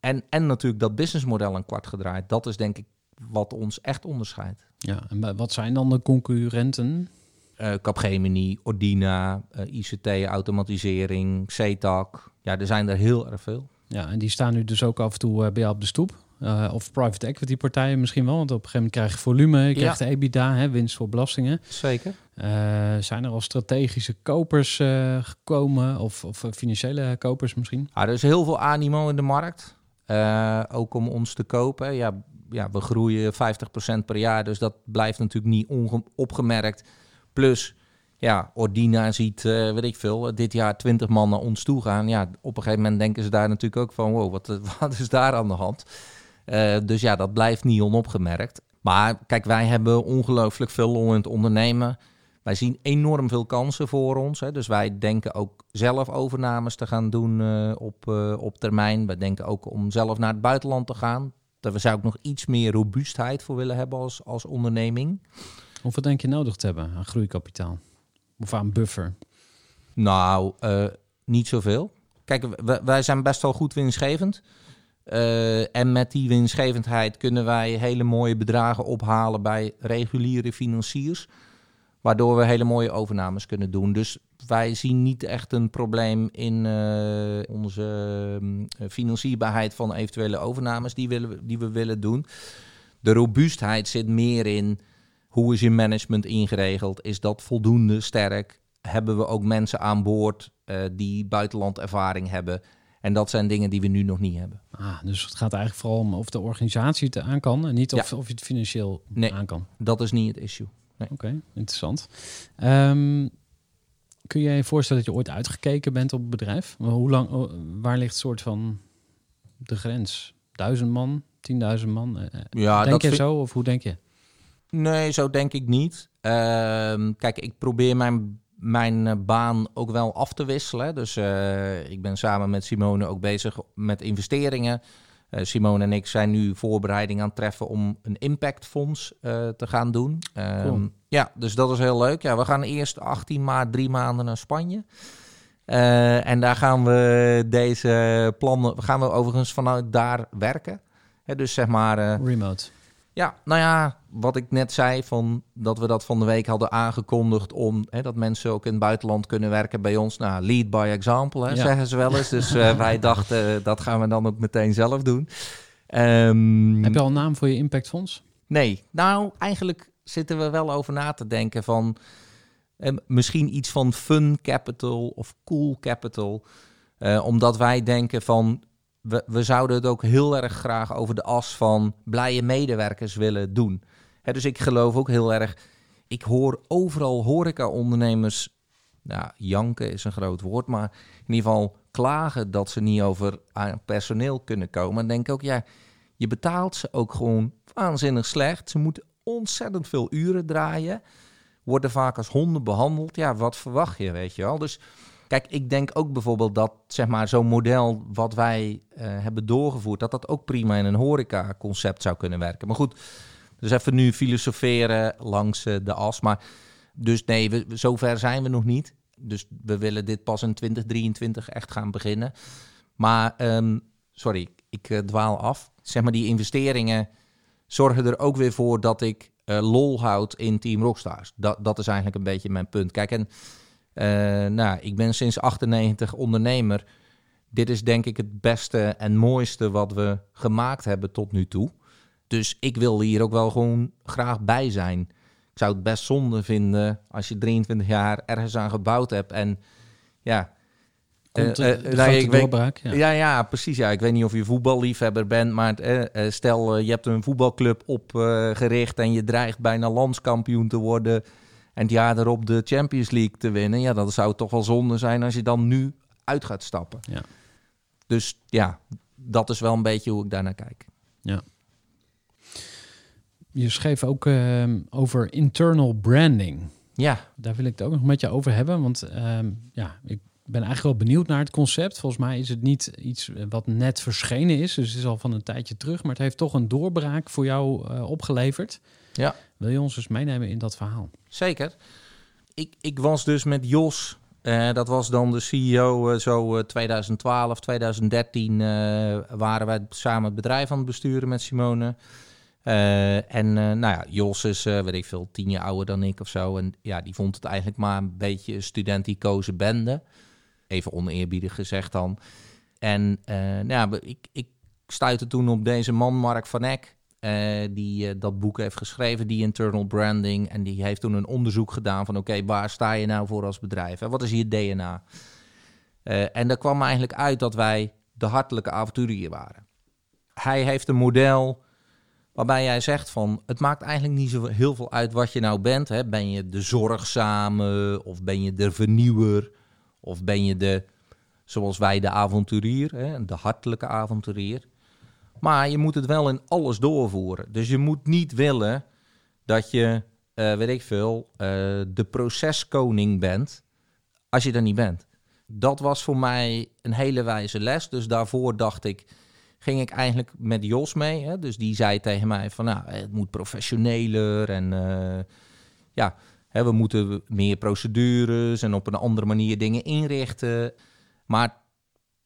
Speaker 3: En, en natuurlijk dat businessmodel een kwart gedraaid. Dat is denk ik wat ons echt onderscheidt.
Speaker 2: Ja, en wat zijn dan de concurrenten?
Speaker 3: Uh, Capgemini, Ordina, uh, ICT, automatisering, CETAC. Ja, er zijn er heel erg veel.
Speaker 2: Ja, en die staan nu dus ook af en toe uh, bij jou op de stoep. Uh, of private equity partijen misschien wel. Want op een gegeven moment krijg je volume, je krijgt ja. EBITDA, hè, winst voor belastingen.
Speaker 3: Zeker.
Speaker 2: Uh, zijn er al strategische kopers gekomen of, of financiële kopers misschien?
Speaker 3: Ah, er is heel veel animo in de markt. ook om ons te kopen. Ja, ja, we groeien 50% per jaar, dus dat blijft natuurlijk niet opgemerkt. Plus ja, Ordina ziet, uh, weet ik veel, dit jaar 20 man naar ons toe gaan. Ja, op een gegeven moment denken ze daar natuurlijk ook van, wow, wat, wat is daar aan de hand? Dus ja, dat blijft niet onopgemerkt. Maar kijk, wij hebben ongelooflijk veel lol in het ondernemen. Wij zien enorm veel kansen voor ons. Hè. Dus wij denken ook zelf overnames te gaan doen op, op termijn. Wij denken ook om zelf naar het buitenland te gaan. Daar zou ik nog iets meer robuustheid voor willen hebben als, als onderneming.
Speaker 2: Hoeveel denk je nodig te hebben aan groeikapitaal? Of aan buffer?
Speaker 3: Nou, uh, niet zoveel. Kijk, wij zijn best wel goed winstgevend. Uh, en met die winstgevendheid kunnen wij hele mooie bedragen ophalen bij reguliere financiers. Waardoor we hele mooie overnames kunnen doen. Dus wij zien niet echt een probleem in uh, onze uh, financierbaarheid van eventuele overnames die, willen, die we willen doen. De robuustheid zit meer in hoe is je management ingeregeld? Is dat voldoende sterk? Hebben we ook mensen aan boord uh, die buitenlandervaring hebben? En dat zijn dingen die we nu nog niet hebben.
Speaker 2: Ah, dus het gaat eigenlijk vooral om of de organisatie het aan kan en niet of, ja. of je het financieel
Speaker 3: nee,
Speaker 2: aan kan.
Speaker 3: Dat is niet het issue. Nee.
Speaker 2: Oké, okay, interessant. Um, kun je je voorstellen dat je ooit uitgekeken bent op het bedrijf? Hoe lang, oh, waar ligt soort van de grens? Duizend man, tienduizend man? Eh, ja, denk je vind... zo of hoe denk je?
Speaker 3: Nee, zo denk ik niet. Uh, kijk, ik probeer mijn, mijn uh, baan ook wel af te wisselen. Dus uh, ik ben samen met Simone ook bezig met investeringen. Uh, Simone en ik zijn nu voorbereiding aan het treffen om een impactfonds te gaan doen. Um, cool. Ja, dus dat is heel leuk. Ja, we gaan eerst 18 maart drie maanden naar Spanje. en daar gaan we deze plannen, gaan we overigens vanuit daar werken. Dus zeg maar...
Speaker 2: Remote.
Speaker 3: Ja, nou ja, wat ik net zei, van dat we dat van de week hadden aangekondigd om hè, dat mensen ook in het buitenland kunnen werken bij ons. Nou, lead by example, hè, ja. zeggen ze wel eens. Dus uh, wij dachten, dat gaan we dan ook meteen zelf doen.
Speaker 2: Um, Heb je al een naam voor je impactfonds?
Speaker 3: Nee, nou eigenlijk zitten we wel over na te denken van eh, misschien iets van fun capital of cool capital. Uh, omdat wij denken van we, we zouden het ook heel erg graag over de as van blije medewerkers willen doen. Dus ik geloof ook heel erg. Ik hoor overal horeca-ondernemers. Nou, janken is een groot woord, maar in ieder geval klagen dat ze niet over personeel kunnen komen. En denk ook, ja, je betaalt ze ook gewoon waanzinnig slecht. Ze moeten ontzettend veel uren draaien. worden vaak als honden behandeld. Ja, wat verwacht je, weet je wel? Dus kijk, ik denk ook bijvoorbeeld dat zeg maar, zo'n model wat wij eh, hebben doorgevoerd, dat dat ook prima in een horeca-concept zou kunnen werken. Maar goed, dus even nu filosoferen langs eh, de as. Maar dus nee, we, zover zijn we nog niet. Dus we willen dit pas in 2023 echt gaan beginnen. Maar, ehm, sorry, ik eh, dwaal af. Zeg maar, die investeringen zorgen er ook weer voor dat ik eh, lol houd in Team Rockstars. Dat, dat is eigenlijk een beetje mijn punt. Kijk, en nou, ik ben sinds 98 ondernemer. Dit is denk ik het beste en mooiste wat we gemaakt hebben tot nu toe. Dus ik wil hier ook wel gewoon graag bij zijn. Ik zou het best zonde vinden als je 23 jaar ergens aan gebouwd hebt en ja,
Speaker 2: Komt
Speaker 3: eh,
Speaker 2: eh,
Speaker 3: eh,
Speaker 2: de
Speaker 3: nou,
Speaker 2: grote
Speaker 3: ik weet-
Speaker 2: doorbraak. Ja.
Speaker 3: ja. Ja, precies. Ja. Ik weet niet of je voetballiefhebber bent, maar stel je hebt een voetbalclub opgericht en je dreigt bijna landskampioen te worden en het jaar erop de Champions League te winnen. Ja, dat zou toch wel zonde zijn als je dan nu uit gaat stappen.
Speaker 2: Ja.
Speaker 3: Dus ja, dat is wel een beetje hoe ik daarnaar kijk.
Speaker 2: Je schreef ook ehm, over internal branding.
Speaker 3: Ja,
Speaker 2: Daar wil ik het ook nog met je over hebben. Want ehm, ja, ik ben eigenlijk wel benieuwd naar het concept. Volgens mij is het niet iets eh, wat net verschenen is. Dus het is al van een tijdje terug. Maar het heeft toch een doorbraak voor jou eh, opgeleverd.
Speaker 3: Ja.
Speaker 2: Wil je ons eens meenemen in dat verhaal?
Speaker 3: Zeker. Ik, ik was dus met Jos, eh, dat was dan de CEO zo eh, 2012, 2013, eh, waren wij samen het bedrijf aan het besturen met Simone. Eh, en eh, nou ja, Jos is, eh, weet ik veel, tien jaar ouder dan ik of zo. En ja, die vond het eigenlijk maar een beetje studenticoze bende. Even oneerbiedig gezegd dan. En nou ja, ik, ik stuitte toen op deze man, Mark van Eck. die dat boek heeft geschreven, die internal branding. En die heeft toen een onderzoek gedaan van... oké, waar sta je nou voor als bedrijf? Hè? Wat is je DNA? En daar kwam eigenlijk uit dat wij de hartelijke avonturier waren. Hij heeft een model waarbij jij zegt van... het maakt eigenlijk niet zo heel veel uit wat je nou bent. Hè? Ben je de zorgzame of ben je de vernieuwer... of ben je de, zoals wij, de avonturier, hè? de hartelijke avonturier... Maar je moet het wel in alles doorvoeren. Dus je moet niet willen dat je, eh, weet ik veel, eh, de proceskoning bent als je er niet bent. Dat was voor mij een hele wijze les. Dus daarvoor dacht ik, ging ik eigenlijk met Jos mee. Hè? Dus die zei tegen mij van, nou, het moet professioneler en eh, ja, hè, we moeten meer procedures en op een andere manier dingen inrichten. Maar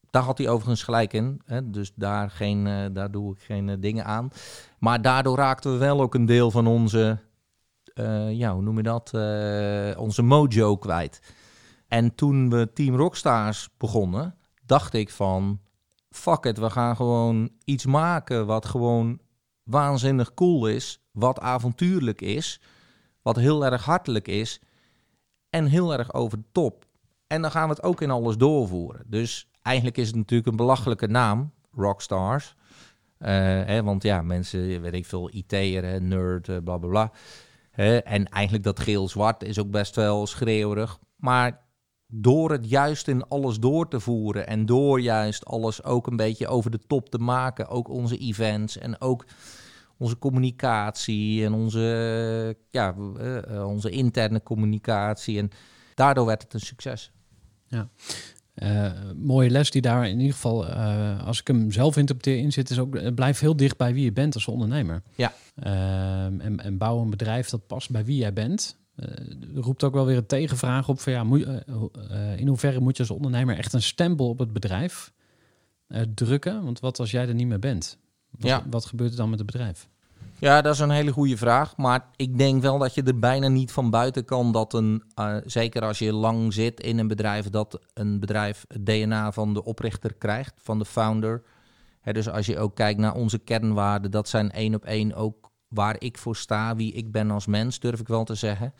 Speaker 3: daar had hij overigens gelijk in. Hè? Dus daar, geen, eh, daar doe ik geen eh, dingen aan. Maar daardoor raakten we wel ook een deel van onze, ja, hoe noem je dat? Onze mojo kwijt. En toen we Team Rockstars begonnen, dacht ik van, fuck it, we gaan gewoon iets maken wat gewoon waanzinnig cool is, wat avontuurlijk is, wat heel erg hartelijk is en heel erg over de top. En dan gaan we het ook in alles doorvoeren. Dus eigenlijk is het natuurlijk een belachelijke naam, Rockstars. Eh, hè, want ja, mensen, weet ik veel, IT'er, nerd, eh, bla bla bla. En eigenlijk dat geel-zwart is ook best wel schreeuwerig. Maar door het juist in alles door te voeren en door juist alles ook een beetje over de top te maken, ook onze events en ook onze communicatie en onze, ja, eh, eh, onze interne communicatie. En daardoor werd het een succes.
Speaker 2: Eh, mooie les die daar in ieder geval, als ik hem zelf interpreteer, in zit, is ook, blijf heel dicht bij wie je bent als ondernemer.
Speaker 3: Ja.
Speaker 2: Ehm, en, en bouw een bedrijf dat past bij wie jij bent. Er roept ook wel weer een tegenvraag op van ja, moet, eh, eh, in hoeverre moet je als ondernemer echt een stempel op het bedrijf drukken? Want wat als jij er niet meer bent? Wat,
Speaker 3: Ja.
Speaker 2: wat gebeurt er dan met het bedrijf?
Speaker 3: Ja, dat is een hele goede vraag. Maar ik denk wel dat je er bijna niet van buiten kan dat een, zeker als je lang zit in een bedrijf, dat een bedrijf het DNA van de oprichter krijgt, van de founder. Dus als je ook kijkt naar onze kernwaarden, dat zijn één op één ook waar ik voor sta, wie ik ben als mens, durf ik wel te zeggen.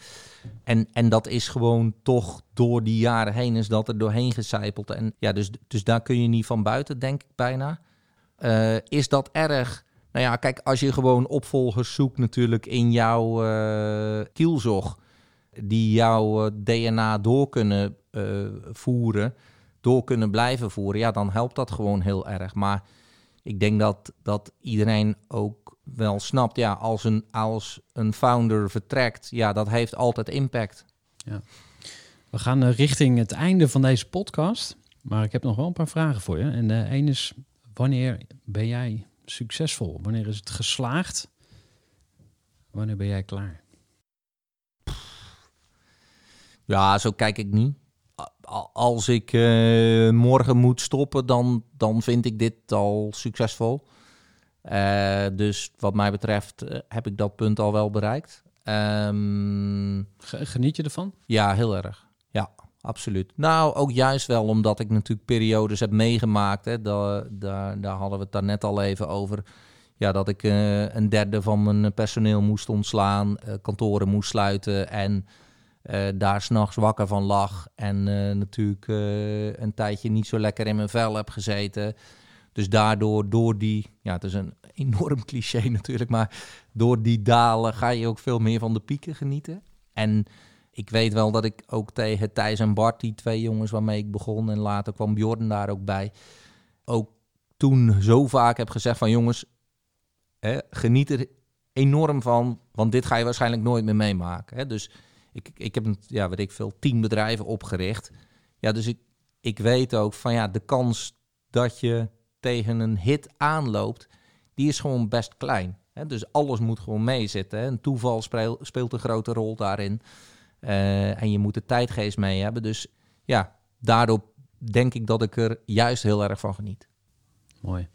Speaker 3: En, en dat is gewoon toch door die jaren heen is dat er doorheen gecijpeld. En ja, dus, dus daar kun je niet van buiten, denk ik bijna. Eh, is dat erg? Nou ja, kijk, als je gewoon opvolgers zoekt natuurlijk in jouw eh, kielzog, die jouw eh, DNA door kunnen voeren, door kunnen blijven voeren, ja, dan helpt dat gewoon heel erg. Maar ik denk dat, dat iedereen ook wel snapt, ja, als een, als een founder vertrekt, ja, dat heeft altijd impact.
Speaker 2: We gaan eh, richting het einde van deze podcast. Maar ik heb nog wel een paar vragen voor je. En uh, één is, wanneer ben jij succesvol? Wanneer is het geslaagd? Wanneer ben jij klaar?
Speaker 3: Ja, zo kijk ik niet. Als ik eh, morgen moet stoppen, dan, dan vind ik dit al succesvol. Eh, dus wat mij betreft eh, heb ik dat punt al wel bereikt. Ehm,
Speaker 2: Ge- Geniet je ervan?
Speaker 3: ja, heel erg. Ja, absoluut. Nou, ook juist wel omdat ik natuurlijk periodes heb meegemaakt. Hè. Daar, daar, daar hadden we het daarnet al even over. Ja, dat ik eh, een derde van mijn personeel moest ontslaan, kantoren moest sluiten en eh, daar s'nachts wakker van lag. En natuurlijk een tijdje niet zo lekker in mijn vel heb gezeten. Dus daardoor, door die, ja, het is een enorm cliché natuurlijk, maar door die dalen ga je ook veel meer van de pieken genieten. En ik weet wel dat ik ook tegen Thijs en Bart, die twee jongens waarmee ik begon, en later kwam Bjorn daar ook bij, ook toen zo vaak heb gezegd van jongens, hè, geniet er enorm van, want dit ga je waarschijnlijk nooit meer meemaken. Hè? Dus ik, ik heb, ja, weet ik veel, tien bedrijven opgericht. Ja, dus ik, ik weet ook van ja, de kans dat je tegen een hit aanloopt, die is gewoon best klein. Hè? Dus alles moet gewoon meezitten. Een toeval speel- speelt een grote rol daarin. Eh, en je moet de tijdgeest mee hebben. Dus ja, daardoor denk ik dat ik er juist heel erg van geniet.
Speaker 2: Mooi.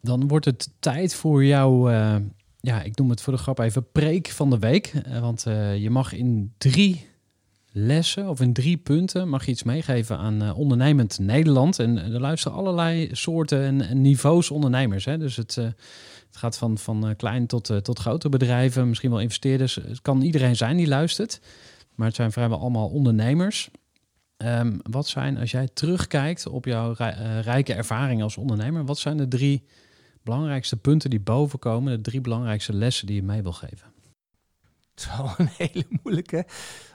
Speaker 2: Dan wordt het tijd voor jou, eh, ja, ik noem het voor de grap even preek van de week. Eh, want je mag in drie lessen of in drie punten mag je iets meegeven aan eh, ondernemend Nederland. En eh, er luisteren allerlei soorten en, niveaus ondernemers. Hè? Dus het, eh, het gaat van, van klein tot, tot grote bedrijven, misschien wel investeerders. Het kan iedereen zijn die luistert. Maar het zijn vrijwel allemaal ondernemers. Ehm, wat zijn, als jij terugkijkt op jouw rij- rijke ervaring als ondernemer, wat zijn de drie belangrijkste punten die bovenkomen, de drie belangrijkste lessen die je mee wil geven?
Speaker 3: Het is wel een hele moeilijke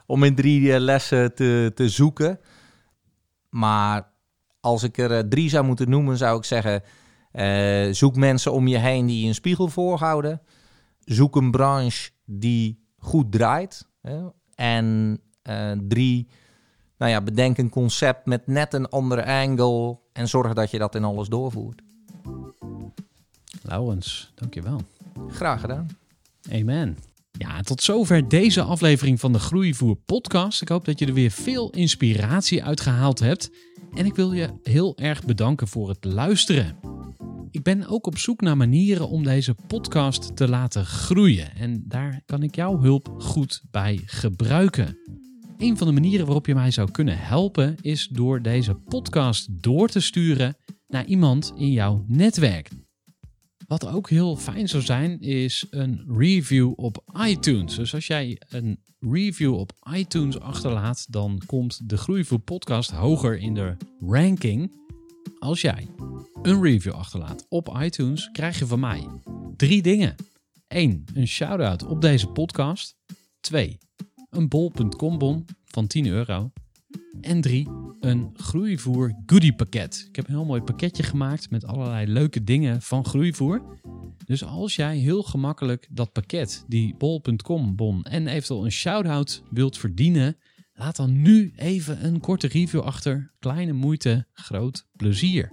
Speaker 3: om in drie eh, lessen te, te zoeken. Maar als ik er eh, drie zou moeten noemen, zou ik zeggen: eh, zoek mensen om je heen die je een spiegel voorhouden. Zoek een branche die goed draait. Hè? En drie, nou ja, bedenk een concept met net een andere angle en zorg dat je dat in alles doorvoert.
Speaker 2: Laurens, dankjewel.
Speaker 3: Graag gedaan.
Speaker 2: Amen. Ja, tot zover deze aflevering van de Groeivoer podcast. Ik hoop dat je er weer veel inspiratie uit gehaald hebt. En ik wil je heel erg bedanken voor het luisteren. Ik ben ook op zoek naar manieren om deze podcast te laten groeien. En daar kan ik jouw hulp goed bij gebruiken. Een van de manieren waarop je mij zou kunnen helpen is door deze podcast door te sturen naar iemand in jouw netwerk. Wat ook heel fijn zou zijn, is een review op iTunes. Dus als jij een review op iTunes achterlaat, dan komt de Groeivoer podcast hoger in de ranking. Als jij een review achterlaat op iTunes, krijg je van mij drie dingen. 1. Een shout-out op deze podcast. 2. Een bol.com bon van 10 euro. En 3. Een groeivoer goodie pakket. Ik heb een heel mooi pakketje gemaakt met allerlei leuke dingen van groeivoer. Dus als jij heel gemakkelijk dat pakket, die bol.com bon en eventueel een shout-out wilt verdienen, laat dan nu even een korte review achter. Kleine moeite, groot plezier.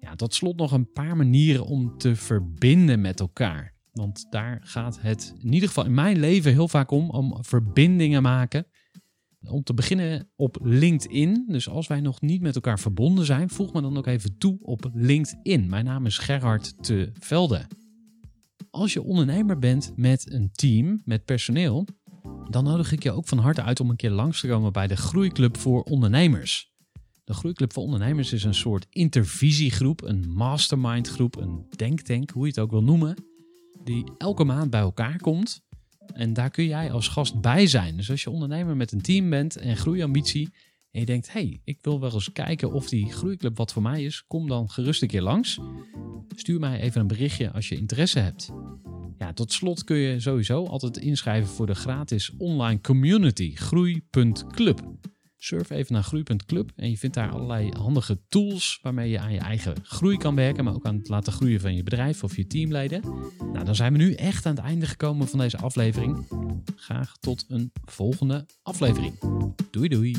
Speaker 2: Ja, tot slot nog een paar manieren om te verbinden met elkaar. Want daar gaat het in ieder geval in mijn leven heel vaak om, om verbindingen maken. Om te beginnen op LinkedIn. Dus als wij nog niet met elkaar verbonden zijn, voeg me dan ook even toe op LinkedIn. Mijn naam is Gerhard te Velde. Als je ondernemer bent met een team, met personeel, dan nodig ik je ook van harte uit om een keer langs te komen bij de Groeiclub voor Ondernemers. De Groeiclub voor Ondernemers is een soort intervisiegroep, een mastermindgroep, een denktank, hoe je het ook wil noemen, die elke maand bij elkaar komt. En daar kun jij als gast bij zijn. Dus als je ondernemer met een team bent en groeiambitie en je denkt, hey, ik wil wel eens kijken of die groeiclub wat voor mij is, kom dan gerust een keer langs. Stuur mij even een berichtje als je interesse hebt. Ja, tot slot kun je sowieso altijd inschrijven voor de gratis online community groei.club. Surf even naar groei.club en je vindt daar allerlei handige tools waarmee je aan je eigen groei kan werken, maar ook aan het laten groeien van je bedrijf of je teamleden. Nou, dan zijn we nu echt aan het einde gekomen van deze aflevering. Graag tot een volgende aflevering. Doei doei.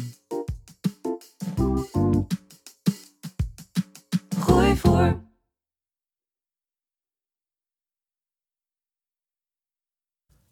Speaker 1: Gooi voor.